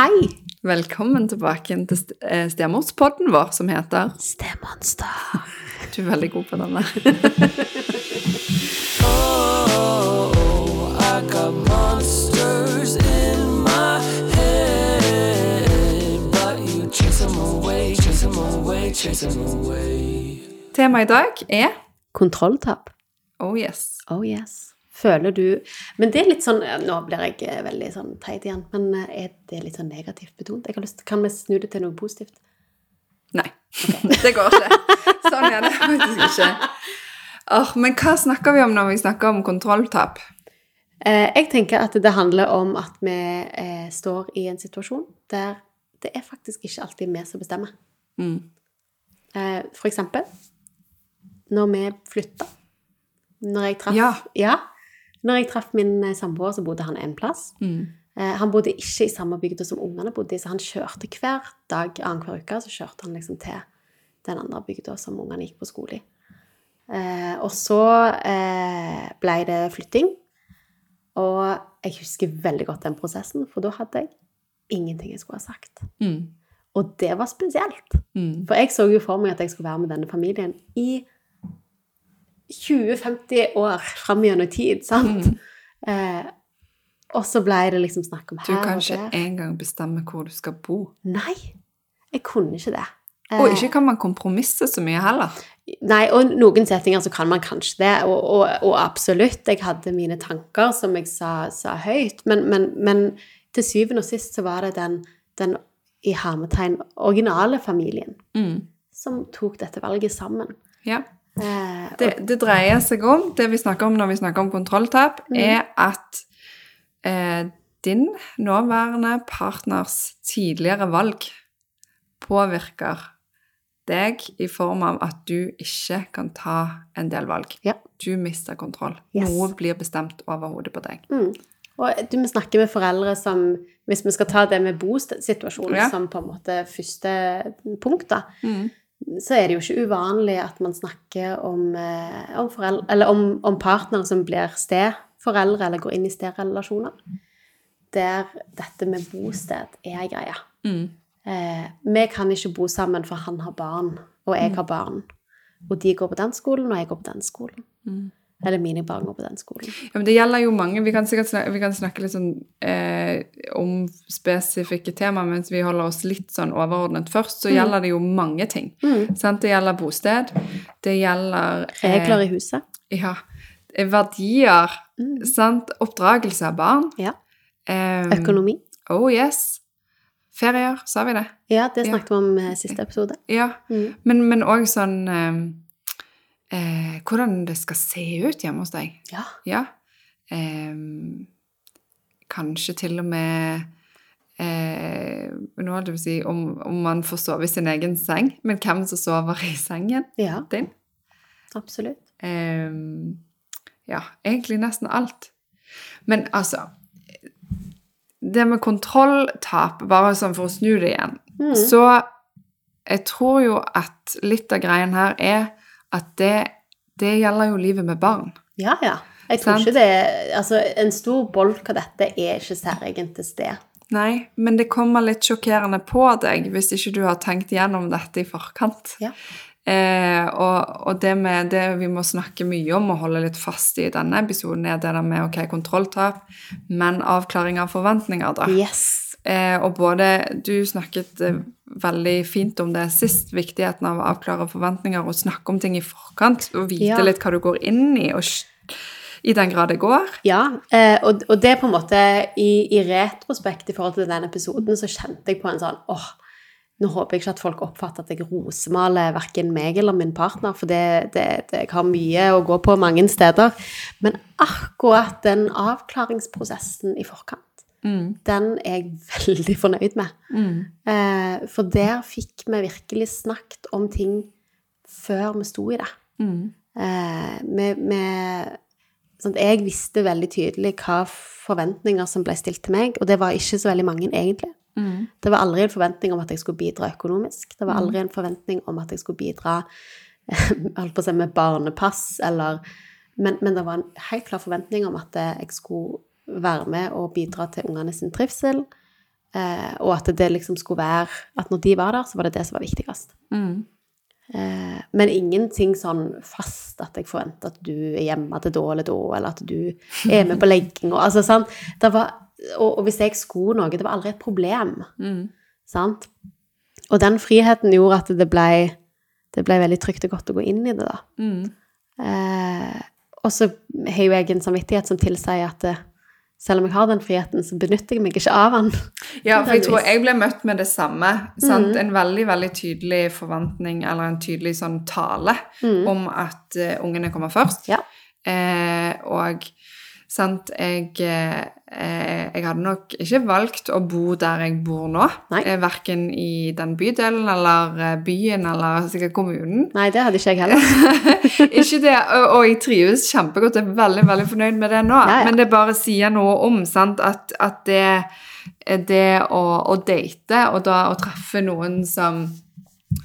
Hei! Velkommen tilbake til St- eh, stemorspodden vår, som heter Stemonster. Du er veldig god på den der. Oh. Temaet i dag er Kontrolltap. Oh yes. Oh yes. Føler du Men det er litt sånn Nå blir jeg eh, veldig sånn teit igjen, men eh, er det litt sånn negativt betont? Lyst, kan vi snu det til noe positivt? Nei, det går ikke. Sånn er det faktisk ikke. Oh, men hva snakker vi om når vi snakker om kontrolltap? Eh, jeg tenker at det handler om at vi eh, står i en situasjon der det er faktisk ikke alltid vi som bestemmer. Mm. Eh, for eksempel når vi flytta. Når jeg traff Ja. ja. Når jeg traff min eh, samboer, så bodde han en plass. Mm. Eh, han bodde ikke i samme bygda som ungene bodde i, så han kjørte hver dag annenhver uke. Så kjørte han liksom til den andre bygda som ungene gikk på skole i. Eh, og så eh, ble det flytting. Og jeg husker veldig godt den prosessen, for da hadde jeg ingenting jeg skulle ha sagt. Mm. Og det var spesielt. Mm. For jeg så jo for meg at jeg skulle være med denne familien i 20-50 år fram gjennom tid, sant? Eh, og så ble det liksom snakk om her og der. Du kan ikke engang bestemme hvor du skal bo. Nei, jeg kunne ikke det. Og Eh, ikke kan man kompromisse så mye heller. Nei, og noen settinger så kan man kanskje det, og, og, og absolutt. Jeg hadde mine tanker som jeg sa, sa høyt, men, men, men til syvende og sist så var det den, den i hermetegn originale familien Mm. som tok dette valget sammen. Ja. Eh, Det, det dreier seg om, det vi snakker om når vi snakker om kontrolltap, Mhm. er at eh, din nåværende partners tidligere valg påvirker deg i form av at du ikke kan ta en del valg. Ja. Du mister kontroll. Yes. Noe blir bestemt over hodet på deg. Mm. Og du vi snakker med foreldre som Hvis vi skal ta det med bosituasjonen Ja. som på en måte første punkt, da, Mm. Så er det jo ikke uvanlig at man snakker om, eh, om, foreldre, om, om partnere som blir steforeldre eller går inn i sterelasjoner, der dette med bosted er greia. Mm. Eh, vi kan ikke bo sammen, for han har barn, og jeg har barn. Og de går på den skolen, og jeg går på den skolen. Mm. Eller mine barn på den skolen. Ja, men det gjelder jo mange. Vi kan sikkert snakke, vi kan snakke litt sånn eh, om spesifikke tema, mens vi holder oss litt sånn overordnet først. Så Mm. gjelder det jo mange ting. Mm. Sant? Det gjelder bosted. Det gjelder eh, Regler i huset. Ja. Verdier. Mm. Sant? Oppdragelse av barn. Ja. Eh, Økonomi. Oh yes. Ferier, sa vi det? Ja, det snakket vi om i siste episode. Ja. Mm. Men òg sånn em, eh, Hvordan det skal se ut hjemme hos deg. Ja. Ja. Eh, kanskje til og med eh, Nå holdt jeg på å si om, om man får sove i sin egen seng, men hvem som sover i sengen ja, din. absolutt. Em, ja, egentlig nesten alt. Men altså Det med kontrolltap, bare sånn for å snu det igjen Mm. Så jeg tror jo at litt av greien her er at det, det gjelder jo livet med barn. Ja, ja. Jeg tror Sant. ikke det Altså, en stor bolk av dette er ikke særegent til sted. Nei, men det kommer litt sjokkerende på deg hvis ikke du har tenkt gjennom dette i forkant. Ja. Eh, og, og det med det vi må snakke mye om og holde litt fast i denne episoden, er det der med ok, kontrolltap, men avklaring av forventninger, da. Yes. Eh, og både Du snakket eh, veldig fint om det sist, viktigheten av å avklare forventninger og snakke om ting i forkant, og vite Ja. litt hva du går inn i, og i den grad det går. Ja, eh, og, og det på en måte i, i retrospekt i forhold til den episoden, så kjente jeg på en sånn åh, nå håper jeg ikke at folk oppfatter at jeg rosemaler verken meg eller min partner, for det, det, det, har mye å gå på mange steder. Men akkurat den avklaringsprosessen i forkant, Mm. den er jeg veldig fornøyd med. Mm. Eh, for der fikk vi virkelig snakket om ting før vi sto i det. Mm. Eh, med, med, sånn jeg visste veldig tydelig hva forventninger som ble stilt til meg, og det var ikke så veldig mange, egentlig. Mm. Det var aldri en forventning om at jeg skulle bidra økonomisk. Det var aldri en forventning om at jeg skulle bidra holdt på å si, med barnepass, eller men, men det var en helt klar forventning om at jeg skulle være med og bidra til ungene sin trivsel. Eh, og at det liksom skulle være At når de var der, så var det det som var viktigst. Mm. Eh, men ingenting sånn fast at jeg forventer at du er hjemme til da eller da, eller at du er med på legging. Og, altså, sant? Var, og, og hvis jeg skulle noe, det var aldri et problem. Mm. Sant? Og den friheten gjorde at det ble, det ble veldig trygt og godt å gå inn i det, da. Mm. Eh, og så har jo jeg en samvittighet som tilsier at det, selv om jeg har den friheten, så benytter jeg meg ikke av den. Ja, for jeg tror jeg ble møtt med det samme. Sant? Mm. En veldig veldig tydelig forventning, eller en tydelig sånn tale, om at uh, ungene kommer først. Mm. Ja. Eh, og sant, jeg, eh, jeg hadde nok ikke valgt å bo der jeg bor nå. Nei. Eh, verken i den bydelen eller eh, byen eller sikkert kommunen. Nei, det hadde ikke jeg heller. ikke det, og, og jeg trives kjempegodt, jeg er veldig, veldig fornøyd med det nå. Ja, ja. Men det bare sier noe om sant, at, at det, det å, å date og da å treffe noen som,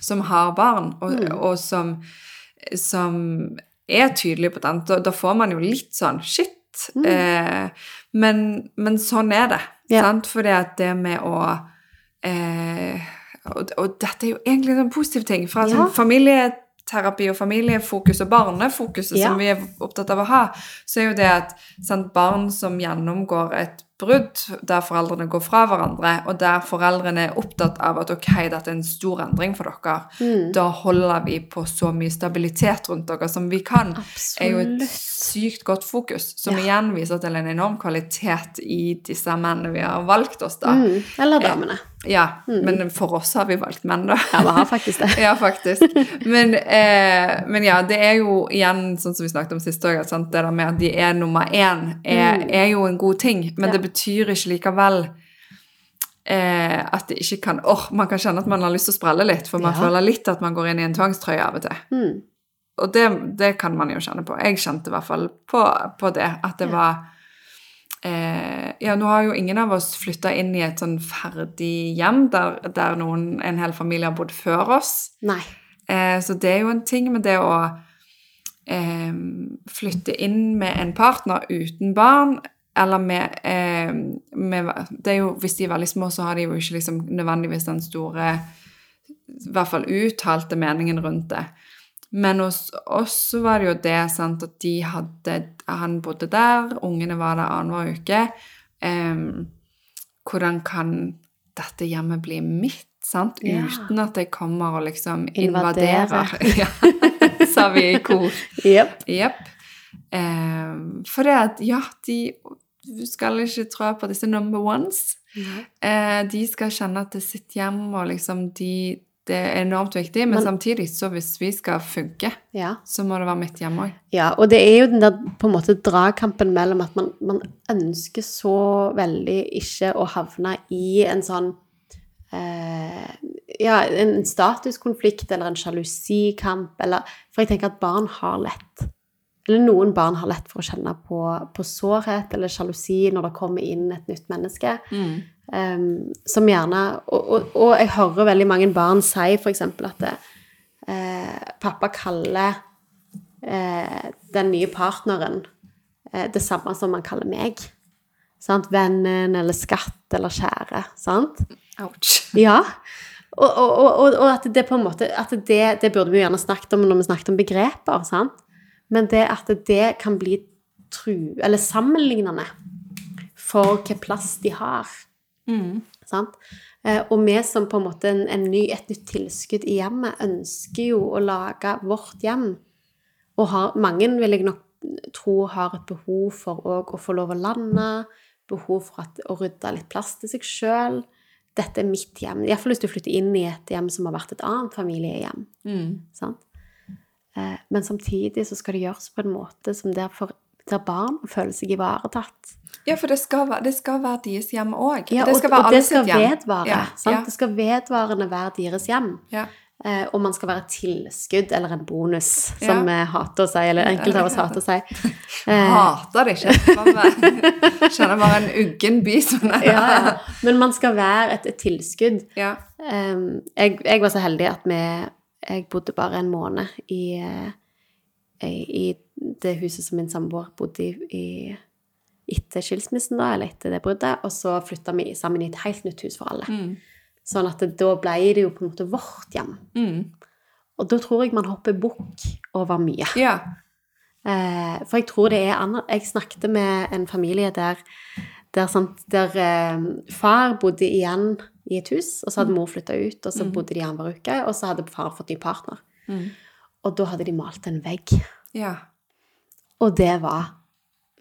som har barn, og, Mm. og som, som er tydelig på den, da, da får man jo litt sånn shit. Eh, men, men sånn er det. Mm. Ja. Sant? Fordi at det med å eh, og, og dette er jo egentlig en positiv ting. Fra Ja. sånn familieterapi og familiefokus og barnefokuset Ja. som vi er opptatt av å ha, så er jo det at sant, barn som gjennomgår et brudd der foreldrene går fra hverandre, og der foreldrene er opptatt av at ok, dette er en stor endring for dere, Mm. da holder vi på så mye stabilitet rundt dere som vi kan, Absolutt. er jo et sykt godt fokus, som Ja. igjen viser til en enorm kvalitet i disse mennene vi har valgt oss da. Mm. Eller damene. Ja, men for oss har vi valgt menn, da. Ja, vi har faktisk det. Ja, faktisk. Men, eh, men ja, det er jo igjen, sånn som vi snakket om sist òg, det der med at de er nummer én, er, er jo en god ting. Men Mm. Ja. det betyr ikke likevel eh, at det ikke kan åh, Man kan kjenne at man har lyst til å sprelle litt, for man Ja. føler litt at man går inn i en tvangstrøye av og til. Mm. Og det, det kan man jo kjenne på. Jeg kjente i hvert fall på, på det. At det var eh, Ja, nå har jo ingen av oss flytta inn i et sånn ferdig hjem der, der noen, en hel familie har bodd før oss. Nei. Eh, så det er jo en ting med det å eh, flytte inn med en partner uten barn, eller med, eh, med Det er jo, Hvis de er veldig små, så har de jo ikke liksom nødvendigvis den store I hvert fall uttalte meningen rundt det. Men hos oss var det jo det sant, at de hadde Han bodde der, ungene var der annenhver uke. Um, hvordan kan dette hjemmet bli mitt, sant? Ja. Uten at jeg kommer og liksom Invadere. invaderer. Ja, sa vi i kor. Jepp. Yep. Um, for det at, ja, de skal ikke trå på disse number ones. Eh, de skal kjenne at det sitter hjem, og liksom de Det er enormt viktig, men, Men- samtidig, så hvis vi skal funke, Ja. så må det være mitt hjem òg. Ja, og det er jo den der på en måte dragkampen mellom at man, man ønsker så veldig ikke å havne i en sånn eh, Ja, en statuskonflikt eller en sjalusikamp, eller For jeg tenker at barn har lett Eller noen barn har lett for å kjenne på, på sårhet eller sjalusi når det kommer inn et nytt menneske. Um, som gjerne og, og, og jeg hører veldig mange barn si f.eks. at det, eh, pappa kaller eh, den nye partneren eh, det samme som han kaller meg. Sant? Vennen eller skatt eller kjære. Sant? Ouch. Ja. Og, og, og, og- og at det på en måte at det, det burde vi jo gjerne snakket om når vi snakket om begreper. sant? Men det at det kan bli tru, eller sammenlignende for hvilken plass de har. Sant? Eh, Og vi som på en måte en, en ny, et nytt tilskudd i hjemmet ønsker jo å lage vårt hjem. Og har, mange vil jeg nok tro har et behov for å få lov å lande, behov for at, å rydde litt plass til seg sjøl. Dette er mitt hjem. Iallfall hvis du flytter inn i et hjem som har vært et annet familiehjem. Sant? Eh, Men samtidig så skal det gjøres på en måte som der, for, der barn føler seg ivaretatt. Ja, for det skal, være- det skal være deres hjem òg. Ja, det skal være alle sitt hjem. vedvare. Ja, ja, Det skal vedvarende være deres hjem. ja. Eh, og man skal være et tilskudd eller en bonus, som vi hater å si, eller enkelte av oss hater å si. Eh, Hater det ikke. Bare, kjenner bare en uggen bit. Sånn. ja, ja. Men man skal være et, et tilskudd. Ja. Eh, jeg, jeg var så heldig at vi Jeg bodde bare en måned i, eh, i, i det huset som min samboer bodde i, i etter skilsmissen, da, eller etter det bruddet, og så flytta vi sammen i et helt nytt hus for alle. Mm. Sånn at det, da ble det jo på en måte vårt hjem. Mm. Og da tror jeg man hopper bukk over mye. Ja. Eh, for jeg tror det er annet Jeg snakket med en familie der, der, sant, der eh, far bodde igjen i et hus, og så hadde mor flytta ut, og så bodde de annenhver uke, og så hadde far fått ny partner. Mm. Og da hadde de malt en vegg. Ja. Og det var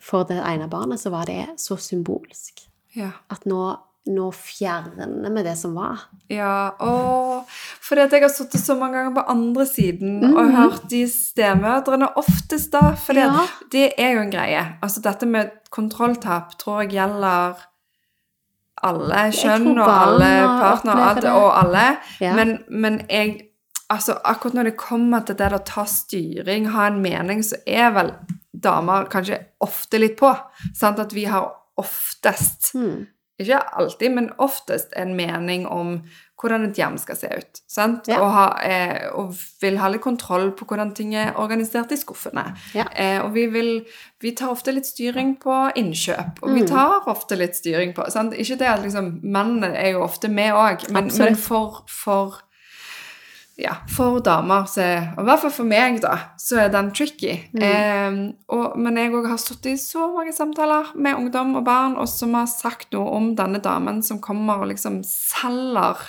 For det ene barnet så var det så symbolsk Ja. at nå, nå fjerner vi det som var. Ja, og fordi at jeg har sittet så mange ganger på andre siden og hørt de stemødrene oftest da, For Ja. det er jo en greie. Altså dette med kontrolltap tror jeg gjelder alle kjønn og alle partnere og alle, Ja. men, men jeg, altså akkurat når det kommer til det å ta styring, ha en mening, så er vel damer kanskje ofte litt på, sant? At vi har oftest Hmm. Ikke alltid, men oftest en mening om hvordan et hjem skal se ut. Sant? Ja. Og, ha, eh, og vil ha litt kontroll på hvordan ting er organisert i skuffene. Ja. Eh, og vi, vil, vi tar ofte litt styring på innkjøp, og vi Mm. tar ofte litt styring på sant? Ikke det at liksom, Mennene er jo ofte med òg, men, men for, for ja, for damer, så, og i hvert fall for meg, da, så er den tricky. Mm. Eh, og, men jeg òg har stått i så mange samtaler med ungdom og barn og som har sagt noe om denne damen som kommer og liksom selger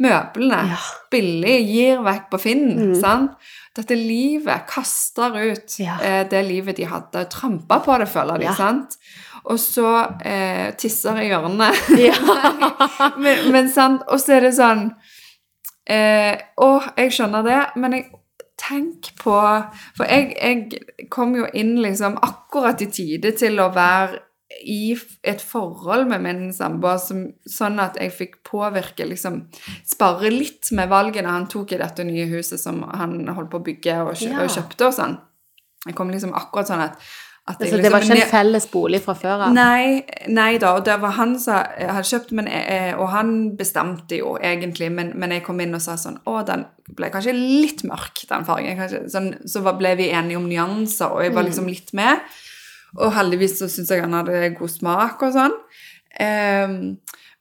møblene Ja. billig, gir vekk på Finn. Mm. sant? Dette livet kaster ut Ja. eh, det livet de hadde, trampa på det, føler de. Ja. sant? Og så eh, tisser i hjørnet. Ja. men, men sant, og så er det sånn eh, og jeg skjønner det, men jeg tenk på For jeg, jeg kom jo inn liksom akkurat i tide til å være i et forhold med min samboer sånn at jeg fikk påvirke liksom Spare litt med valgene han tok i dette nye huset som han holdt på å bygge og, kjøpte og sånn. Jeg kom liksom akkurat sånn at, at jeg altså, det var liksom- ikke en felles bolig fra før av? Nei, nei da, og det var han som hadde kjøpt, men, og han bestemte jo egentlig, men, men jeg kom inn og sa sånn Å, den ble kanskje litt mørk, den fargen. Kanskje, sånn, så ble vi enige om nyanser, og jeg var liksom litt med. Og heldigvis så syns jeg han hadde god smak og sånn. Um,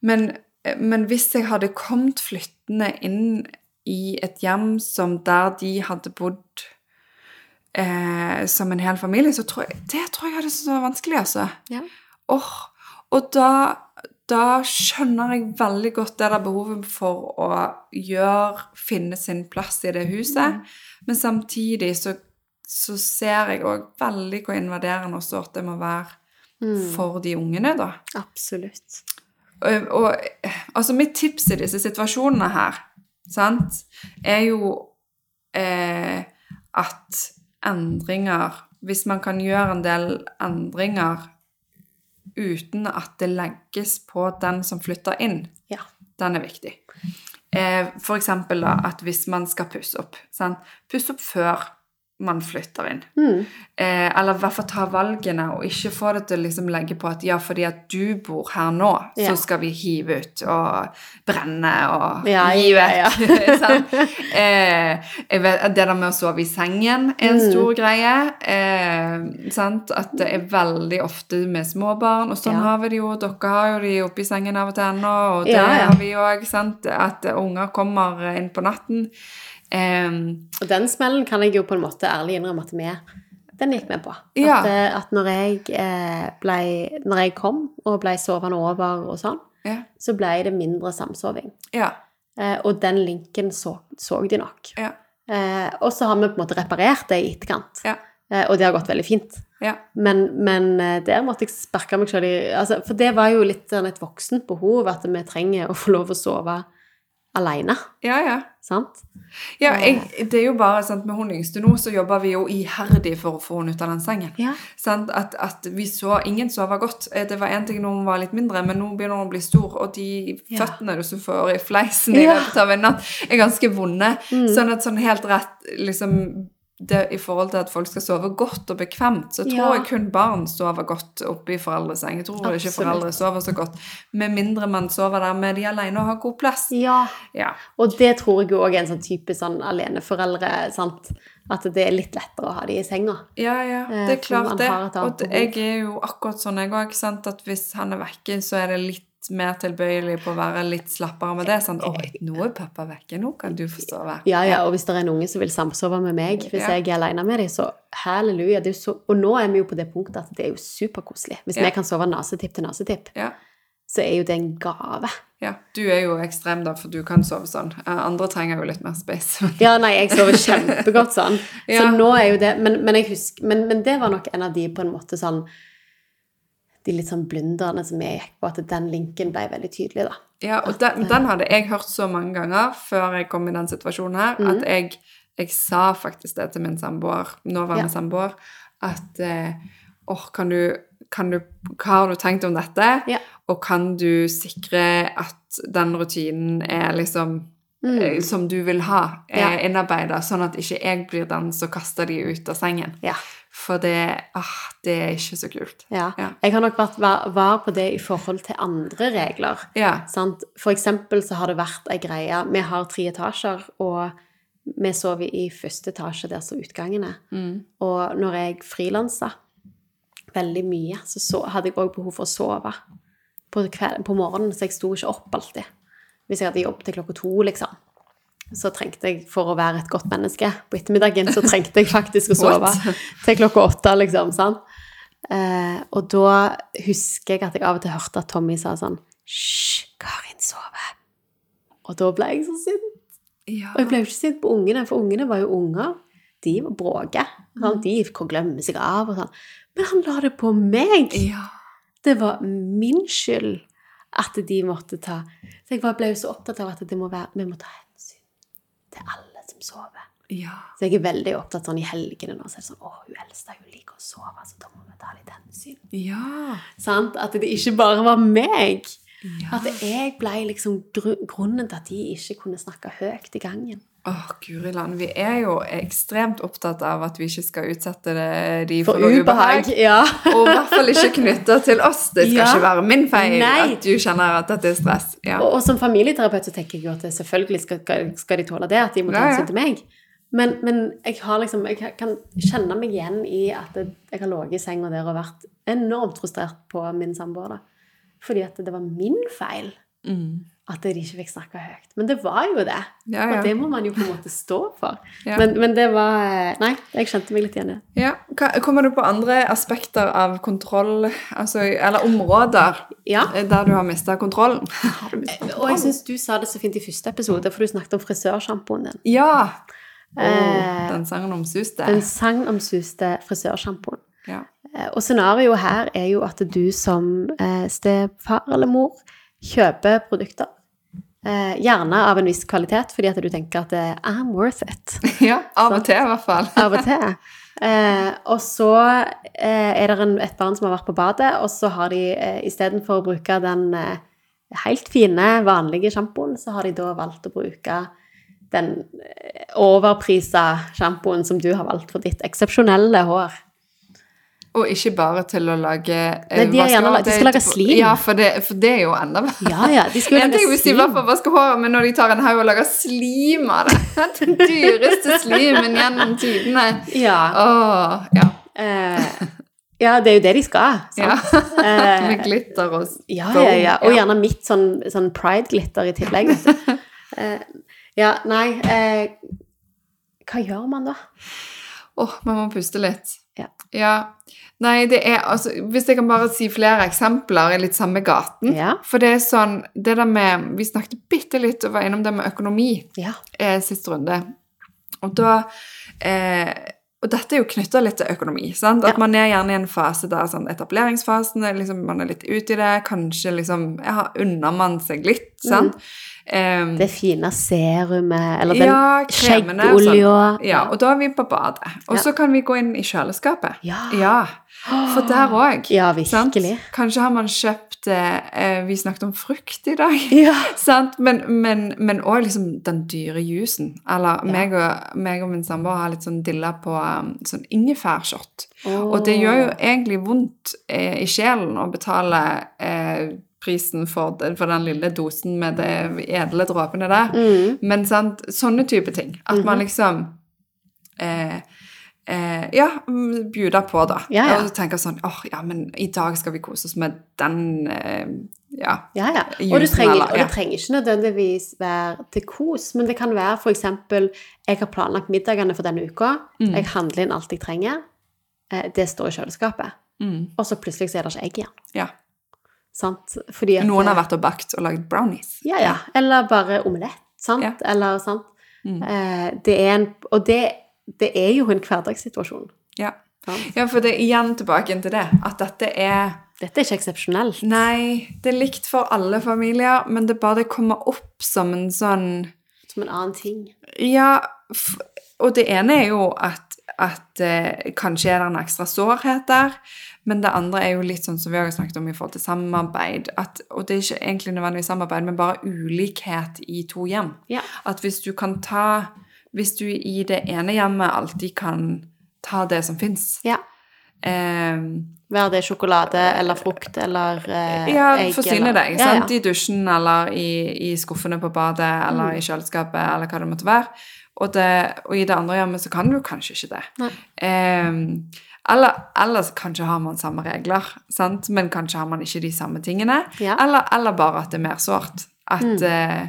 men, men hvis jeg hadde kommet flyttende inn i et hjem som der de hadde bodd eh, som en hel familie, så tror jeg det tror jeg hadde var vanskelig, altså. Ja. Oh, og da, da skjønner jeg veldig godt det der behovet for å gjøre, finne sin plass i det huset, men samtidig så, så ser jeg òg veldig hvor invaderende også at det må være Mm. for de ungene, da. Absolutt. Og, og altså mitt tips i disse situasjonene her, sant, er jo eh, at endringer Hvis man kan gjøre en del endringer uten at det legges på den som flytter inn, Ja. den er viktig. Eh, for eksempel da, at hvis man skal pusse opp, sant? pusse opp før man flytter inn. Mm. Eh, eller i hvert fall ta valgene, og ikke få det til å liksom legge på at ja, fordi at du bor her nå, Ja. så skal vi hive ut og brenne og Ja, gi ja, vekk. sant? eh, vet, det der med å sove i sengen er en Mm. stor greie. Eh, sant? At det er veldig ofte med småbarn, og sånn Ja. har vi det jo. Dere har jo de oppi sengen av og til ennå, og det Ja, ja. har vi òg. At unger kommer inn på natten. Eh, Og den smellen kan jeg jo på en måte ærlig innrømme at vi den gikk vi på. At, ja. at når, jeg, eh, ble, når jeg kom og ble sovende over og sånn, ja. så ble det mindre samsoving. ja. Eh, og den linken så, så de nok. Ja. Eh, og så har vi på en måte reparert det i etterkant. Ja. Eh, og det har gått veldig fint. Ja. Men, men eh, der måtte jeg sparke meg sjøl i altså, For det var jo litt sånn et voksent behov, at vi trenger å få lov å sove aleine. Ja, ja. Sant? Ja, jeg, det er jo bare sant, Med hun yngste nå så jobber vi jo iherdig for å få henne ut av den sengen. Ja. Sant? At, at vi så, Ingen sover godt. Eh, Det var én ting når hun var litt mindre, men nå begynner hun å bli stor, og de Ja. føttene du så får i fleisen i løpet av en natt, er ganske vonde. Mm. Sånn at sånn helt rett liksom det, I forhold til at folk skal sove godt og bekvemt, så tror Ja. jeg kun barn sover godt oppe i foreldreseng. Jeg tror ikke foreldre sover så godt. Med mindre man sover der med de alene og har god plass. ja. Ja. Og det tror jeg òg er en sånn type sånn aleneforeldre. sant? At det er litt lettere å ha de i senga. Ja, ja, Eh, det er klart det. Og jeg er jo akkurat sånn, jeg òg. At hvis han er vekke, så er det litt mer tilbøyelig på å være litt slappere med det. Sånn 'Å, nå er pappa vekke, nå kan du få sove'. Ja, ja, og hvis det er en unge som vil samsove med meg, hvis Ja. jeg er alene med dem, så halleluja. Det er så, og nå er vi jo på det punktet at det er jo superkoselig. Hvis Ja. vi kan sove nasetipp til nasetipp, Ja. så er jo det en gave. ja. Du er jo ekstrem, da, for du kan sove sånn. Eh, Andre trenger jo litt mer space. Ja, nei, jeg sover kjempegodt sånn. Så nå er jo det Men, men, jeg husker, men, men det var nok en av de på en måte sånn De litt sånn blunderne som jeg gikk på, at den linken ble veldig tydelig, da. Ja, og den, den hadde jeg hørt så mange ganger før jeg kom i den situasjonen her, mm. at jeg, jeg sa faktisk det til min samboer, nåværende Ja. samboer, at eh, åh, kan du, kan du, hva har du tenkt om dette? Ja. Og kan du sikre at den rutinen er liksom Mm. eh, som du vil ha, er Ja. innarbeidet, sånn at ikke jeg blir den som kaster de ut av sengen. Ja. For det, ah, det er ikke så kult. ja. Ja. Jeg har nok vært var, på det i forhold til andre regler. Ja. Sant? For eksempel så har det vært ei greie Vi har tre etasjer, og vi sover i første etasje der som utgangen er. Mm. Og når jeg frilansa veldig mye, så, så hadde jeg òg behov for å sove på, på morgenen, så jeg sto ikke opp alltid. Hvis jeg hadde jobb til klokka to, liksom. Så trengte jeg, for å være et godt menneske på ettermiddagen, så trengte jeg faktisk å sove til klokka åtte, liksom. Sånn. Eh, og da husker jeg at jeg av og til hørte at Tommy sa sånn Hysj, Karin sover. Og da ble jeg så sint. Ja. Og jeg ble jo ikke sint på ungene, for ungene var jo unger. De var bråke. sant? De glemmer seg av og sånn. Men han la det på meg! ja. Det var min skyld at de måtte ta Så jeg ble jo så opptatt av at det må være, vi må ta til alle som sover. Ja. Så jeg er veldig opptatt sånn i helgene nå, så er det sånn Å, hun eldste hun liker å sove, så da må vi ta litt hensyn. Ja. Sant? At det ikke bare var meg. Ja. At jeg ble liksom gru grunnen til at de ikke kunne snakke høyt i gangen. Åh, Guri land. Vi er jo ekstremt opptatt av at vi ikke skal utsette det, de For for, ubehag. Ja. Og i hvert fall ikke knytta til oss. Det skal Ja. ikke være min feil Nei. at du kjenner at dette er stress. Ja. Og, og som familieterapeut så tenker jeg jo at selvfølgelig skal, skal de tåle det, at de må ta hensyn til meg. Men, men jeg har liksom, jeg kan kjenne meg igjen i at jeg har ligget i senga der og vært enormt frustrert på min samboer. Fordi at det var min feil Mm. At de ikke fikk snakke høyt. Men det var jo det. Ja, ja. Og det må man jo på en måte stå for. Ja. Men, men det var Nei, jeg kjente meg litt igjen i det. Ja. Kommer du på andre aspekter av kontroll, altså, eller områder, Ja. eh, der du har mista kontrollen? kontroll? Og jeg syns du sa det så fint i første episode, for du snakket om frisørsjampoen din. Ja! Oh, Eh, den sangen omsuste. Den sagnomsuste frisørsjampoen. Ja. Eh, Og scenarioet her er jo at du som eh, stefar eller mor kjøper produkter. Eh, gjerne av en viss kvalitet, fordi at du tenker at I'm worth it. ja, av og til i hvert fall. Av og til. Eh, og så eh, er det en, et barn som har vært på badet, og så har de eh, istedenfor å bruke den eh, helt fine, vanlige sjampoen, så har de da valgt å bruke den eh, overprisa sjampoen som du har valgt for ditt eksepsjonelle hår. Og ikke bare til å lage eh, Nei, de er gjerne- de skal lage slim. Ja, for det, for det er jo enda verre. Ja, ja, de skulle En ting hvis de bare får vaske håret, men når de tar en haug og lager slim av det Den dyreste slimen gjennom tidene. Ja. Åh, ja. Eh, ja, det er jo det de skal. ja. Sant? Eh, Med glitter og Ja, ja, ja. Og gjerne mitt sånn, sånn pride-glitter i tillegg. Eh, ja, nei eh, Hva gjør man da? Åh, man må puste litt. Ja. Ja. Nei, det er altså Hvis jeg kan bare si flere eksempler i litt samme gaten. Ja. For det er sånn Det der med Vi snakket bitte litt og var innom det med økonomi. Ja. eh, siste runde. Og da eh, Og dette er jo knytta litt til økonomi. sant? At Ja. man er gjerne i en fase der sånn etableringsfasen er liksom, Man er litt ute i det. Kanskje liksom ja, unner man seg litt. sant? Eh, Det fine serumet, eller den ja, skjeggolja. sånn. Ja, og da er vi på badet. Og Ja. så kan vi gå inn i kjøleskapet. Ja. Ja, For der òg. Ja, virkelig. Kanskje har man kjøpt eh, Vi snakket om frukt i dag. Ja. Sant? Men, men, men også liksom den dyre jusen. Eller meg, og, meg og min samboer har litt sånn dilla på um, sånn ingefærshot. Og det gjør jo egentlig vondt eh, i sjelen å betale eh, prisen for, den- for den lille dosen med de edle dråpene der. Mm. Men sant, sånne type ting. At man liksom eh, eh, Ja, bjuder bjuda på, da. Ja, ja. Og tenker sånn åh, ja, men i dag skal vi kose oss med den eh, Ja. Ja, ja. Og, du trenger, og det trenger ikke nødvendigvis være til kos, men det kan være eksempel Jeg har planlagt middagene for denne uka. Mm. Jeg handler inn alt jeg trenger. Eh, Det står i kjøleskapet. Mm, Og så plutselig så er det ikke egg igjen. ja. Sant? Fordi at Noen har vært og bakt og lagd brownies. Ja, ja. Eller bare omelett. Sant? Ja. Eller sant. Mm. Eh, Det er en Og det, det er jo en hverdagssituasjon. Ja. Ja, for det er igjen tilbake til det, at dette er Dette er ikke eksepsjonelt. Nei, det er likt for alle familier, men det bare det kommer opp som en sånn Som en annen ting. Ja, og det ene er jo at, at eh, kanskje er det en ekstra sårhet der, men det andre er jo litt sånn som vi har snakket om i forhold til samarbeid, at, og det er ikke egentlig nødvendigvis samarbeid, men bare ulikhet i to hjem. Ja. At hvis du kan ta Hvis du i det ene hjemmet alltid kan ta det som fins ja. eh, Være det sjokolade eller frukt eller eh, Ja, egg. forsyne deg. Ja, ja. I dusjen eller i, i skuffene på badet eller Mm. i kjøleskapet eller hva det måtte være. Og, det, og i det andre hjemmet så kan du kanskje ikke det. Ehm, eller, eller kanskje har man samme regler, sant? men kanskje har man ikke de samme tingene. Ja. Eller, eller bare at det er mer sårt. At, Mm. uh,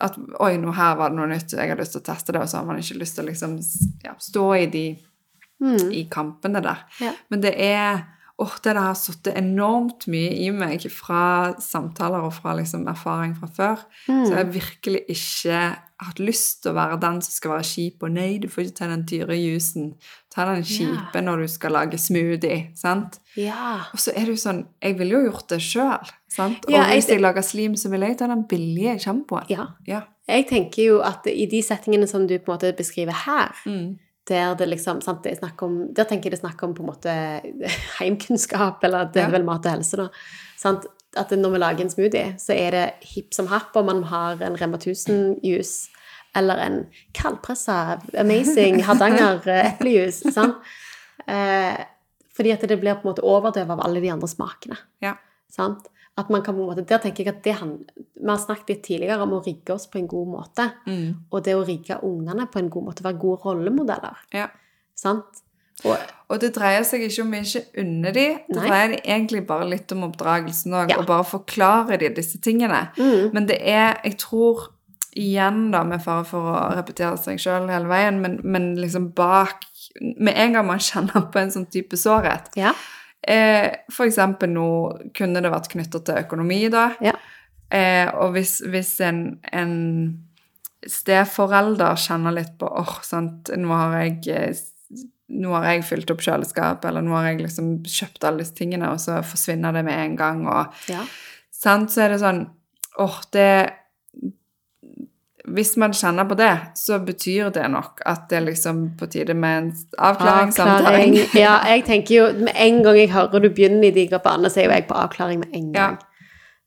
at Oi, nå her var det noe nytt, jeg har lyst til å teste det, og så har man ikke lyst til å liksom, ja, stå i de Mm. i kampene der. Ja. Men det er åh, det der har sittet enormt mye i meg fra samtaler og fra liksom erfaring fra før. Mm. Så jeg har virkelig ikke hatt lyst til å være den som skal være kjip og nei, du får ikke ta den dyre jusen. Ta den kjipe når du skal lage smoothie, sant? Yeah. Og så er det jo sånn, jeg ville jo gjort det sjøl, sant? Og jeg- hvis jeg lager slim, så vil jeg ta den billige sjampoen. ja. Ja. Jeg tenker jo at i de settingene som du på en måte beskriver her, Mm. Der det liksom sant, det om, Der tenker jeg det er snakk om på en måte heimkunnskap, eller det Ja. er vel mat og helse, da. Sant? At når vi lager en smoothie, så er det hipp som happ om man har en Rema 1000-juice eller en kaldpressa, amazing Hardanger eh, eplejus. sant? Eh, fordi at det blir på en måte overdøvet av alle de andre smakene. Ja. Sant? At man kan på en måte, der tenker jeg at det han, Vi har snakket litt tidligere om å rigge oss på en god måte. Mm. Og det å rigge ungene på en god måte, være gode rollemodeller. ja. Sant? Og, Og det dreier seg ikke om vi ikke unner de, det Nei. dreier egentlig bare litt om oppdragelsen òg, Ja. og bare forklare de disse tingene. mm, Men det er, jeg tror, igjen da, med fare for å repetere seg sjøl hele veien, men, men liksom bak Med en gang man kjenner på en sånn type sårhet ja. Eh, eksempel nå kunne det vært knyttet til økonomi, da. Ja. Eh, og hvis, hvis en, en steforelder kjenner litt på åh, sant, nå har jeg eh, nå har jeg fylt opp kjøleskap, eller nå har jeg liksom kjøpt alle disse tingene, og så forsvinner det med en gang, og ja. sant, så er det sånn åh, det Hvis man kjenner på det, så betyr det nok at det er liksom på tide med en avklaring, Avklaring. samtale. Ja, jeg tenker jo Med en gang jeg hører du begynner i de gruppene, så er jo jeg på avklaring med en gang.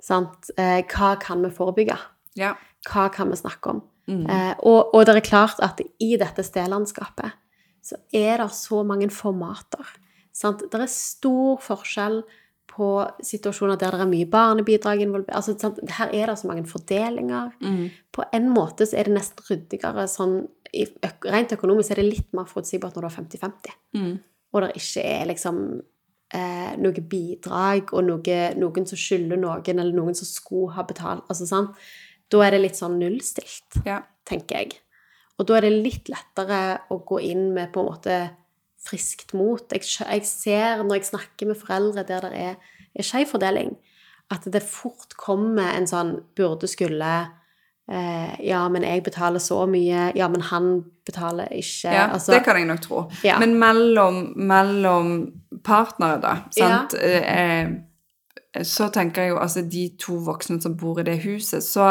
Sant? Eh, hva kan vi forebygge? Ja. Hva kan vi snakke om? Mm. Eh, og, og det er klart at i dette stedlandskapet så er det så mange formater. Sant? Det er stor forskjell på situasjoner der det er mye barnebidrag involvert. Altså, sant? Her er det så mange fordelinger. Mm. På en måte så er det nesten ryddigere sånn Rent økonomisk er det litt mer forutsigbart når du har 50-50, Mm. og det ikke er liksom eh, noe bidrag og noe, noen som skylder noen, eller noen som skulle ha betalt. Altså, sant? Da er det litt sånn nullstilt Ja. tenker jeg. Og da er det litt lettere å gå inn med på en måte friskt mot. Jeg, jeg ser når jeg snakker med foreldre der det er, er skeiv fordeling, at det fort kommer en sånn burde-skulle eh, Ja, men jeg betaler så mye. Ja, men han betaler ikke. Ja, altså, det kan jeg nok tro. Ja. Men mellom, mellom partnere, da, sant? Eh, så tenker jeg jo altså de to voksne som bor i det huset, så,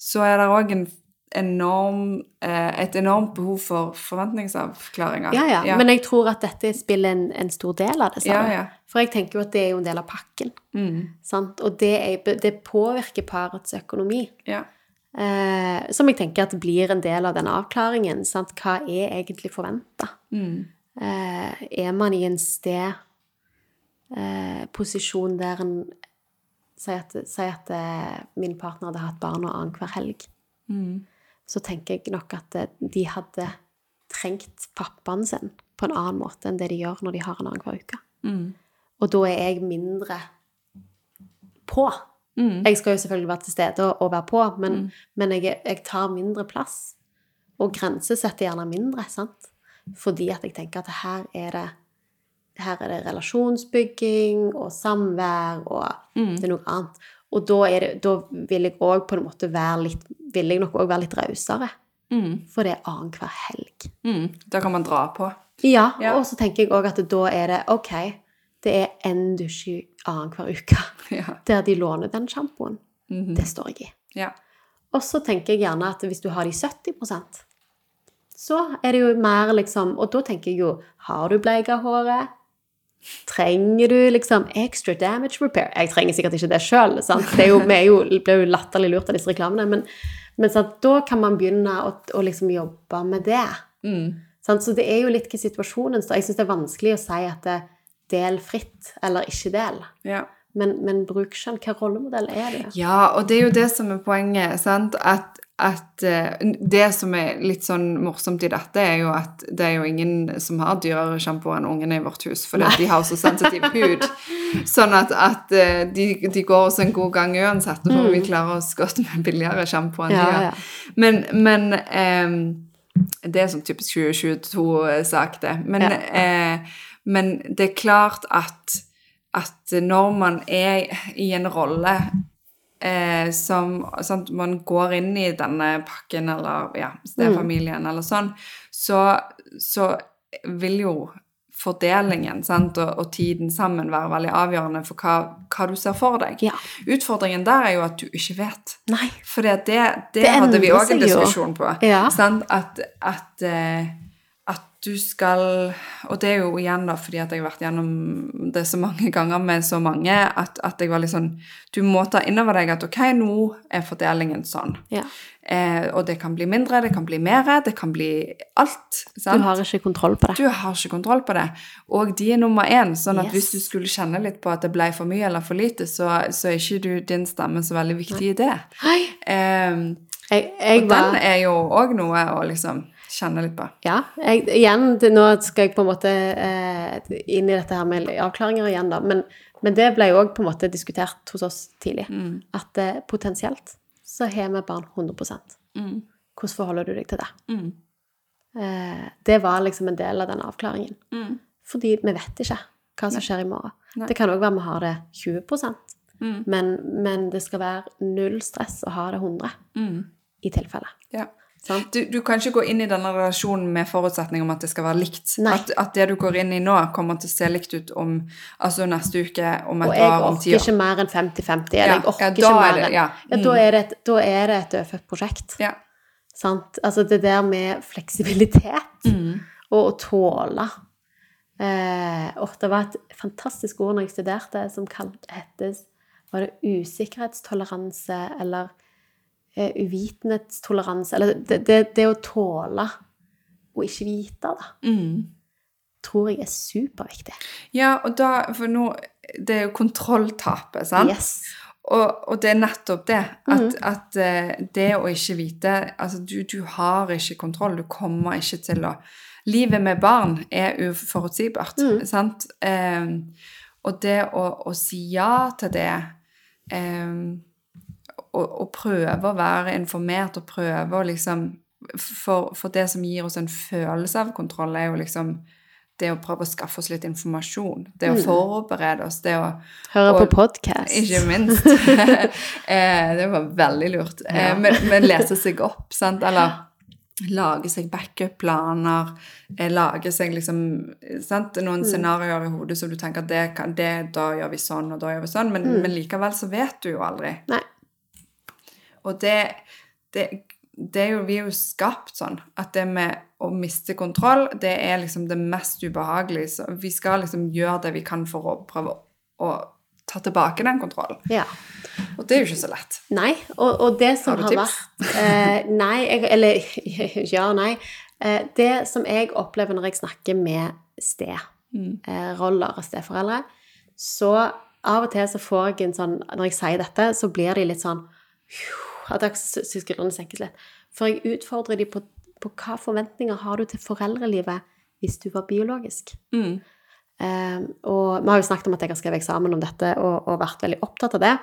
så er det òg en enorm, eh, et enormt behov for forventningsavklaringer. ja, ja, Men jeg tror at dette spiller en, en stor del av det. ja, ja. For jeg tenker jo at det er jo en del av pakken. Mm, Sant? Og det, er, det påvirker parets økonomi. ja. Eh, som jeg tenker at blir en del av den avklaringen. Sant? Hva er egentlig forventa? Mm, Eh, er man i en sted eh, posisjon der en sier at, sier at eh, min partner hadde hatt barna annenhver helg, mm, så tenker jeg nok at eh, de hadde trengt pappaen sin på en annen måte enn det de gjør når de har en annenhver uke. Mm. Og da er jeg mindre på. Mm. Jeg skal jo selvfølgelig være til stede og, og være på, men, men jeg, jeg tar mindre plass. Og grensesetter gjerne mindre, sant? Fordi at jeg tenker at her er det her er det relasjonsbygging og samvær, og det er noe annet. Og da, er det, da vil jeg òg på en måte være litt Vil jeg nok òg være litt rausere. Mm. For det er annenhver helg. Mm. Da kan man dra på. Ja, Ja. og så tenker jeg òg at da er det OK, det er én dusj i annenhver uke Ja. der de låner den sjampoen. Mhm. Det står jeg i. ja. Og så tenker jeg gjerne at hvis du har de 70% så er det jo mer liksom Og da tenker jeg jo Har du bleika håret? Trenger du liksom extra damage repair? Jeg trenger sikkert ikke det sjøl. Vi er jo, blir jo latterlig lurt av disse reklamene. Men, men sant, da kan man begynne å, å liksom jobbe med det. Mm. Sant? Så det er jo litt hva situasjonen står. Jeg syns det er vanskelig å si at det, del fritt eller ikke del. ja. Men, men bruk skjønn. Hva rollemodell er det? Ja, og det er jo det som er poenget, sant? At, at eh, det som er litt sånn morsomt i dette, er jo at det er jo ingen som har dyrere sjampo enn ungene i vårt hus, fordi de har så sensitiv hud. Sånn at, at eh, de, de går oss en god gang uansett, for vi klarer oss godt med billigere sjampo enn de har gjør. ja. Men, men ehm, det er sånn typisk 2022-sak, det. Men, Ja. eh, men det er klart at, at når man er i en rolle eh, som sant, Man går inn i denne pakken eller ja, stefamilien eller sånn, så, så vil jo fordelingen sant, og, og tiden sammen være veldig avgjørende for hva, hva du ser for deg. Ja. Utfordringen der er jo at du ikke vet. For det, det, det, hadde vi òg en diskusjon jo. på. Ja. Sant? At, at, eh, du skal Og det er jo igjen da fordi at jeg har vært gjennom det så mange ganger med så mange, at, at jeg var litt sånn Du må ta inn over deg at ok, nå er fordelingen sånn. Ja. Eh, og det kan bli mindre, det kan bli mer, det kan bli alt. Sant? Du har ikke kontroll på det. Du har ikke kontroll på det. Og de er nummer én. Sånn at Yes. hvis du skulle kjenne litt på at det ble for mye eller for lite, så, så er ikke du, din stemme så veldig viktig i det. Hei. Eh, Jeg, jeg og var den er jo òg noe å liksom kjenne litt på. Ja. Jeg, igjen, det, nå skal jeg på en måte eh, inn i dette her med avklaringer igjen, da. Men, men det ble jo òg på en måte diskutert hos oss tidlig. At eh, potensielt så har vi barn 100 Mm. Hvordan forholder du deg til det? Mm. Eh, det var liksom en del av den avklaringen. Mm. Fordi vi vet ikke hva som skjer i morgen. Nei. Det kan òg være vi har det 20 Mm. men, men det skal være null stress å ha det 100 Mm. i tilfelle. Ja. Sant? Du, du kan ikke gå inn i denne relasjonen med forutsetning om at det skal være likt. At, at det du går inn i nå, kommer til å se likt ut om altså neste uke, om et år, om ti orker år. ikke mer enn 50-50. Eller Ja, jeg orker ja, ikke er mer enn ja. ja, da, er det et, da er det et dødfødt prosjekt. Ja. Sant? Altså det der med fleksibilitet Mm. og å tåle eh, og Det var et fantastisk ord når jeg studerte, som hettes Var det usikkerhetstoleranse eller eh, uvitenhetstoleranse? Eller det, det, det å tåle å ikke vite, da, Mm. tror jeg er superviktig. ja, og da For nå Det er jo kontrolltapet, sant? Yes. Og, og det er nettopp det. At, mm. at eh, det å ikke vite Altså, du, du har ikke kontroll. Du kommer ikke til å Livet med barn er uforutsigbart, mm. sant? Um, og det å, å si ja til det eh, og, og prøve å være informert og prøve å liksom for, for det som gir oss en følelse av kontroll, er jo liksom det å prøve å skaffe oss litt informasjon. Det å Mhm. forberede oss. Det å Høre på podkast. ikke minst. eh, det var veldig lurt. Ja. Eh, men, men lese seg opp, sant? Eller lage seg backup-planer. Eh, lage seg liksom sant? Noen scenarioer i hodet som du tenker at det, det, da gjør vi sånn, og da gjør vi sånn. Men, men likevel så vet du jo aldri. Nei. Og det, det, det er jo, vi er jo skapt sånn at det med å miste kontroll, det er liksom det mest ubehagelige. Så vi skal liksom gjøre det vi kan for å prøve å ta tilbake den kontrollen. Ja. Og det er jo ikke så lett. Nei, og, og det som Har vært eh, Nei, jeg, eller ja og nei. Eh, det som jeg opplever når jeg snakker med Mm. steroller og steforeldre, så av og til så får jeg en sånn Når jeg sier dette, så blir de litt sånn At skuldrene senkes litt. For jeg utfordrer dem på på hva forventninger har du til foreldrelivet hvis du var biologisk. Mm. Eh, og vi har jo snakket om at jeg har skrevet eksamen om dette og, og vært veldig opptatt av det.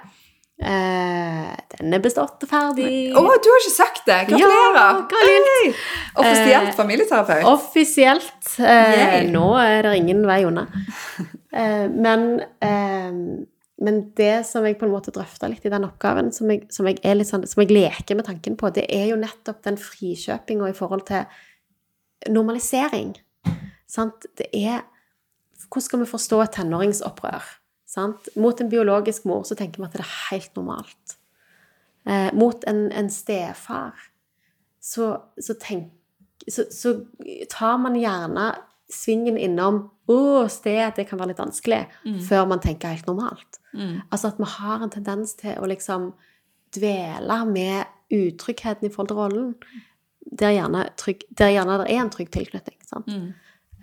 Eh, den er bestått og ferdig. Å, du har ikke sagt det! Gratulerer! Ja. Offisielt Eh, familieterapeut. Offisielt. Eh, nå er det ingen vei unna. Eh, men, men det som jeg på en måte drøfta litt i den oppgaven, som jeg, som, jeg sånn, som jeg leker med tanken på, det er jo nettopp den frikjøpinga i forhold til normalisering. Sant? Det er Hvordan skal vi forstå et tenåringsopprør? Sant? Mot en biologisk mor så tenker vi at det er helt normalt. Eh, mot en, en stefar så, så, tenk, så, så tar man gjerne svingen innom å, sted, det kan være litt vanskelig, før man tenker helt normalt. Mm. Altså at vi har en tendens til å liksom dvele med utryggheten i forhold til rollen, der gjerne, trygg, der gjerne det er en trygg tilknytning. Sant? Mm.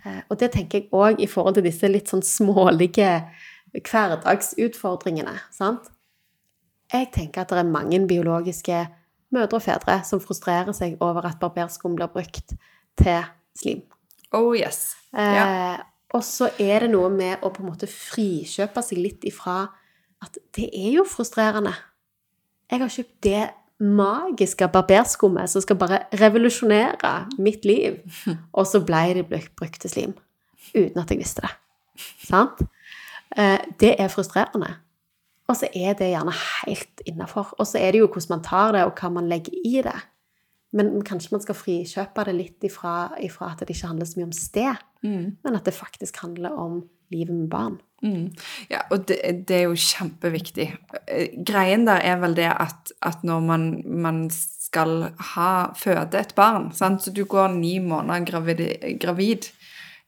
Eh, Og det tenker jeg òg i forhold til disse litt sånn smålige hverdagsutfordringene. Sant? Jeg tenker at det er mange biologiske mødre og fedre som frustrerer seg over at barberskum blir brukt til slim. Oh yes. Ja. Eh, og så er det noe med å på en måte frikjøpe seg litt ifra at det er jo frustrerende. Jeg har kjøpt det magiske barberskummet som skal bare revolusjonere mitt liv. Og så ble det brukt til slim. Uten at jeg visste det. Sant? Eh, det er frustrerende. Og så er det gjerne helt innafor. Og så er det jo hvordan man tar det, og hva man legger i det. Men kanskje man skal frikjøpe det litt ifra, ifra at det ikke handler så mye om sted, Mm. men at det faktisk handler om livet med barn. Mm. Ja, og det, det er jo kjempeviktig. Greien der er vel det at, at når man, man skal ha, føde et barn, sant? så du går ni måneder gravid, gravid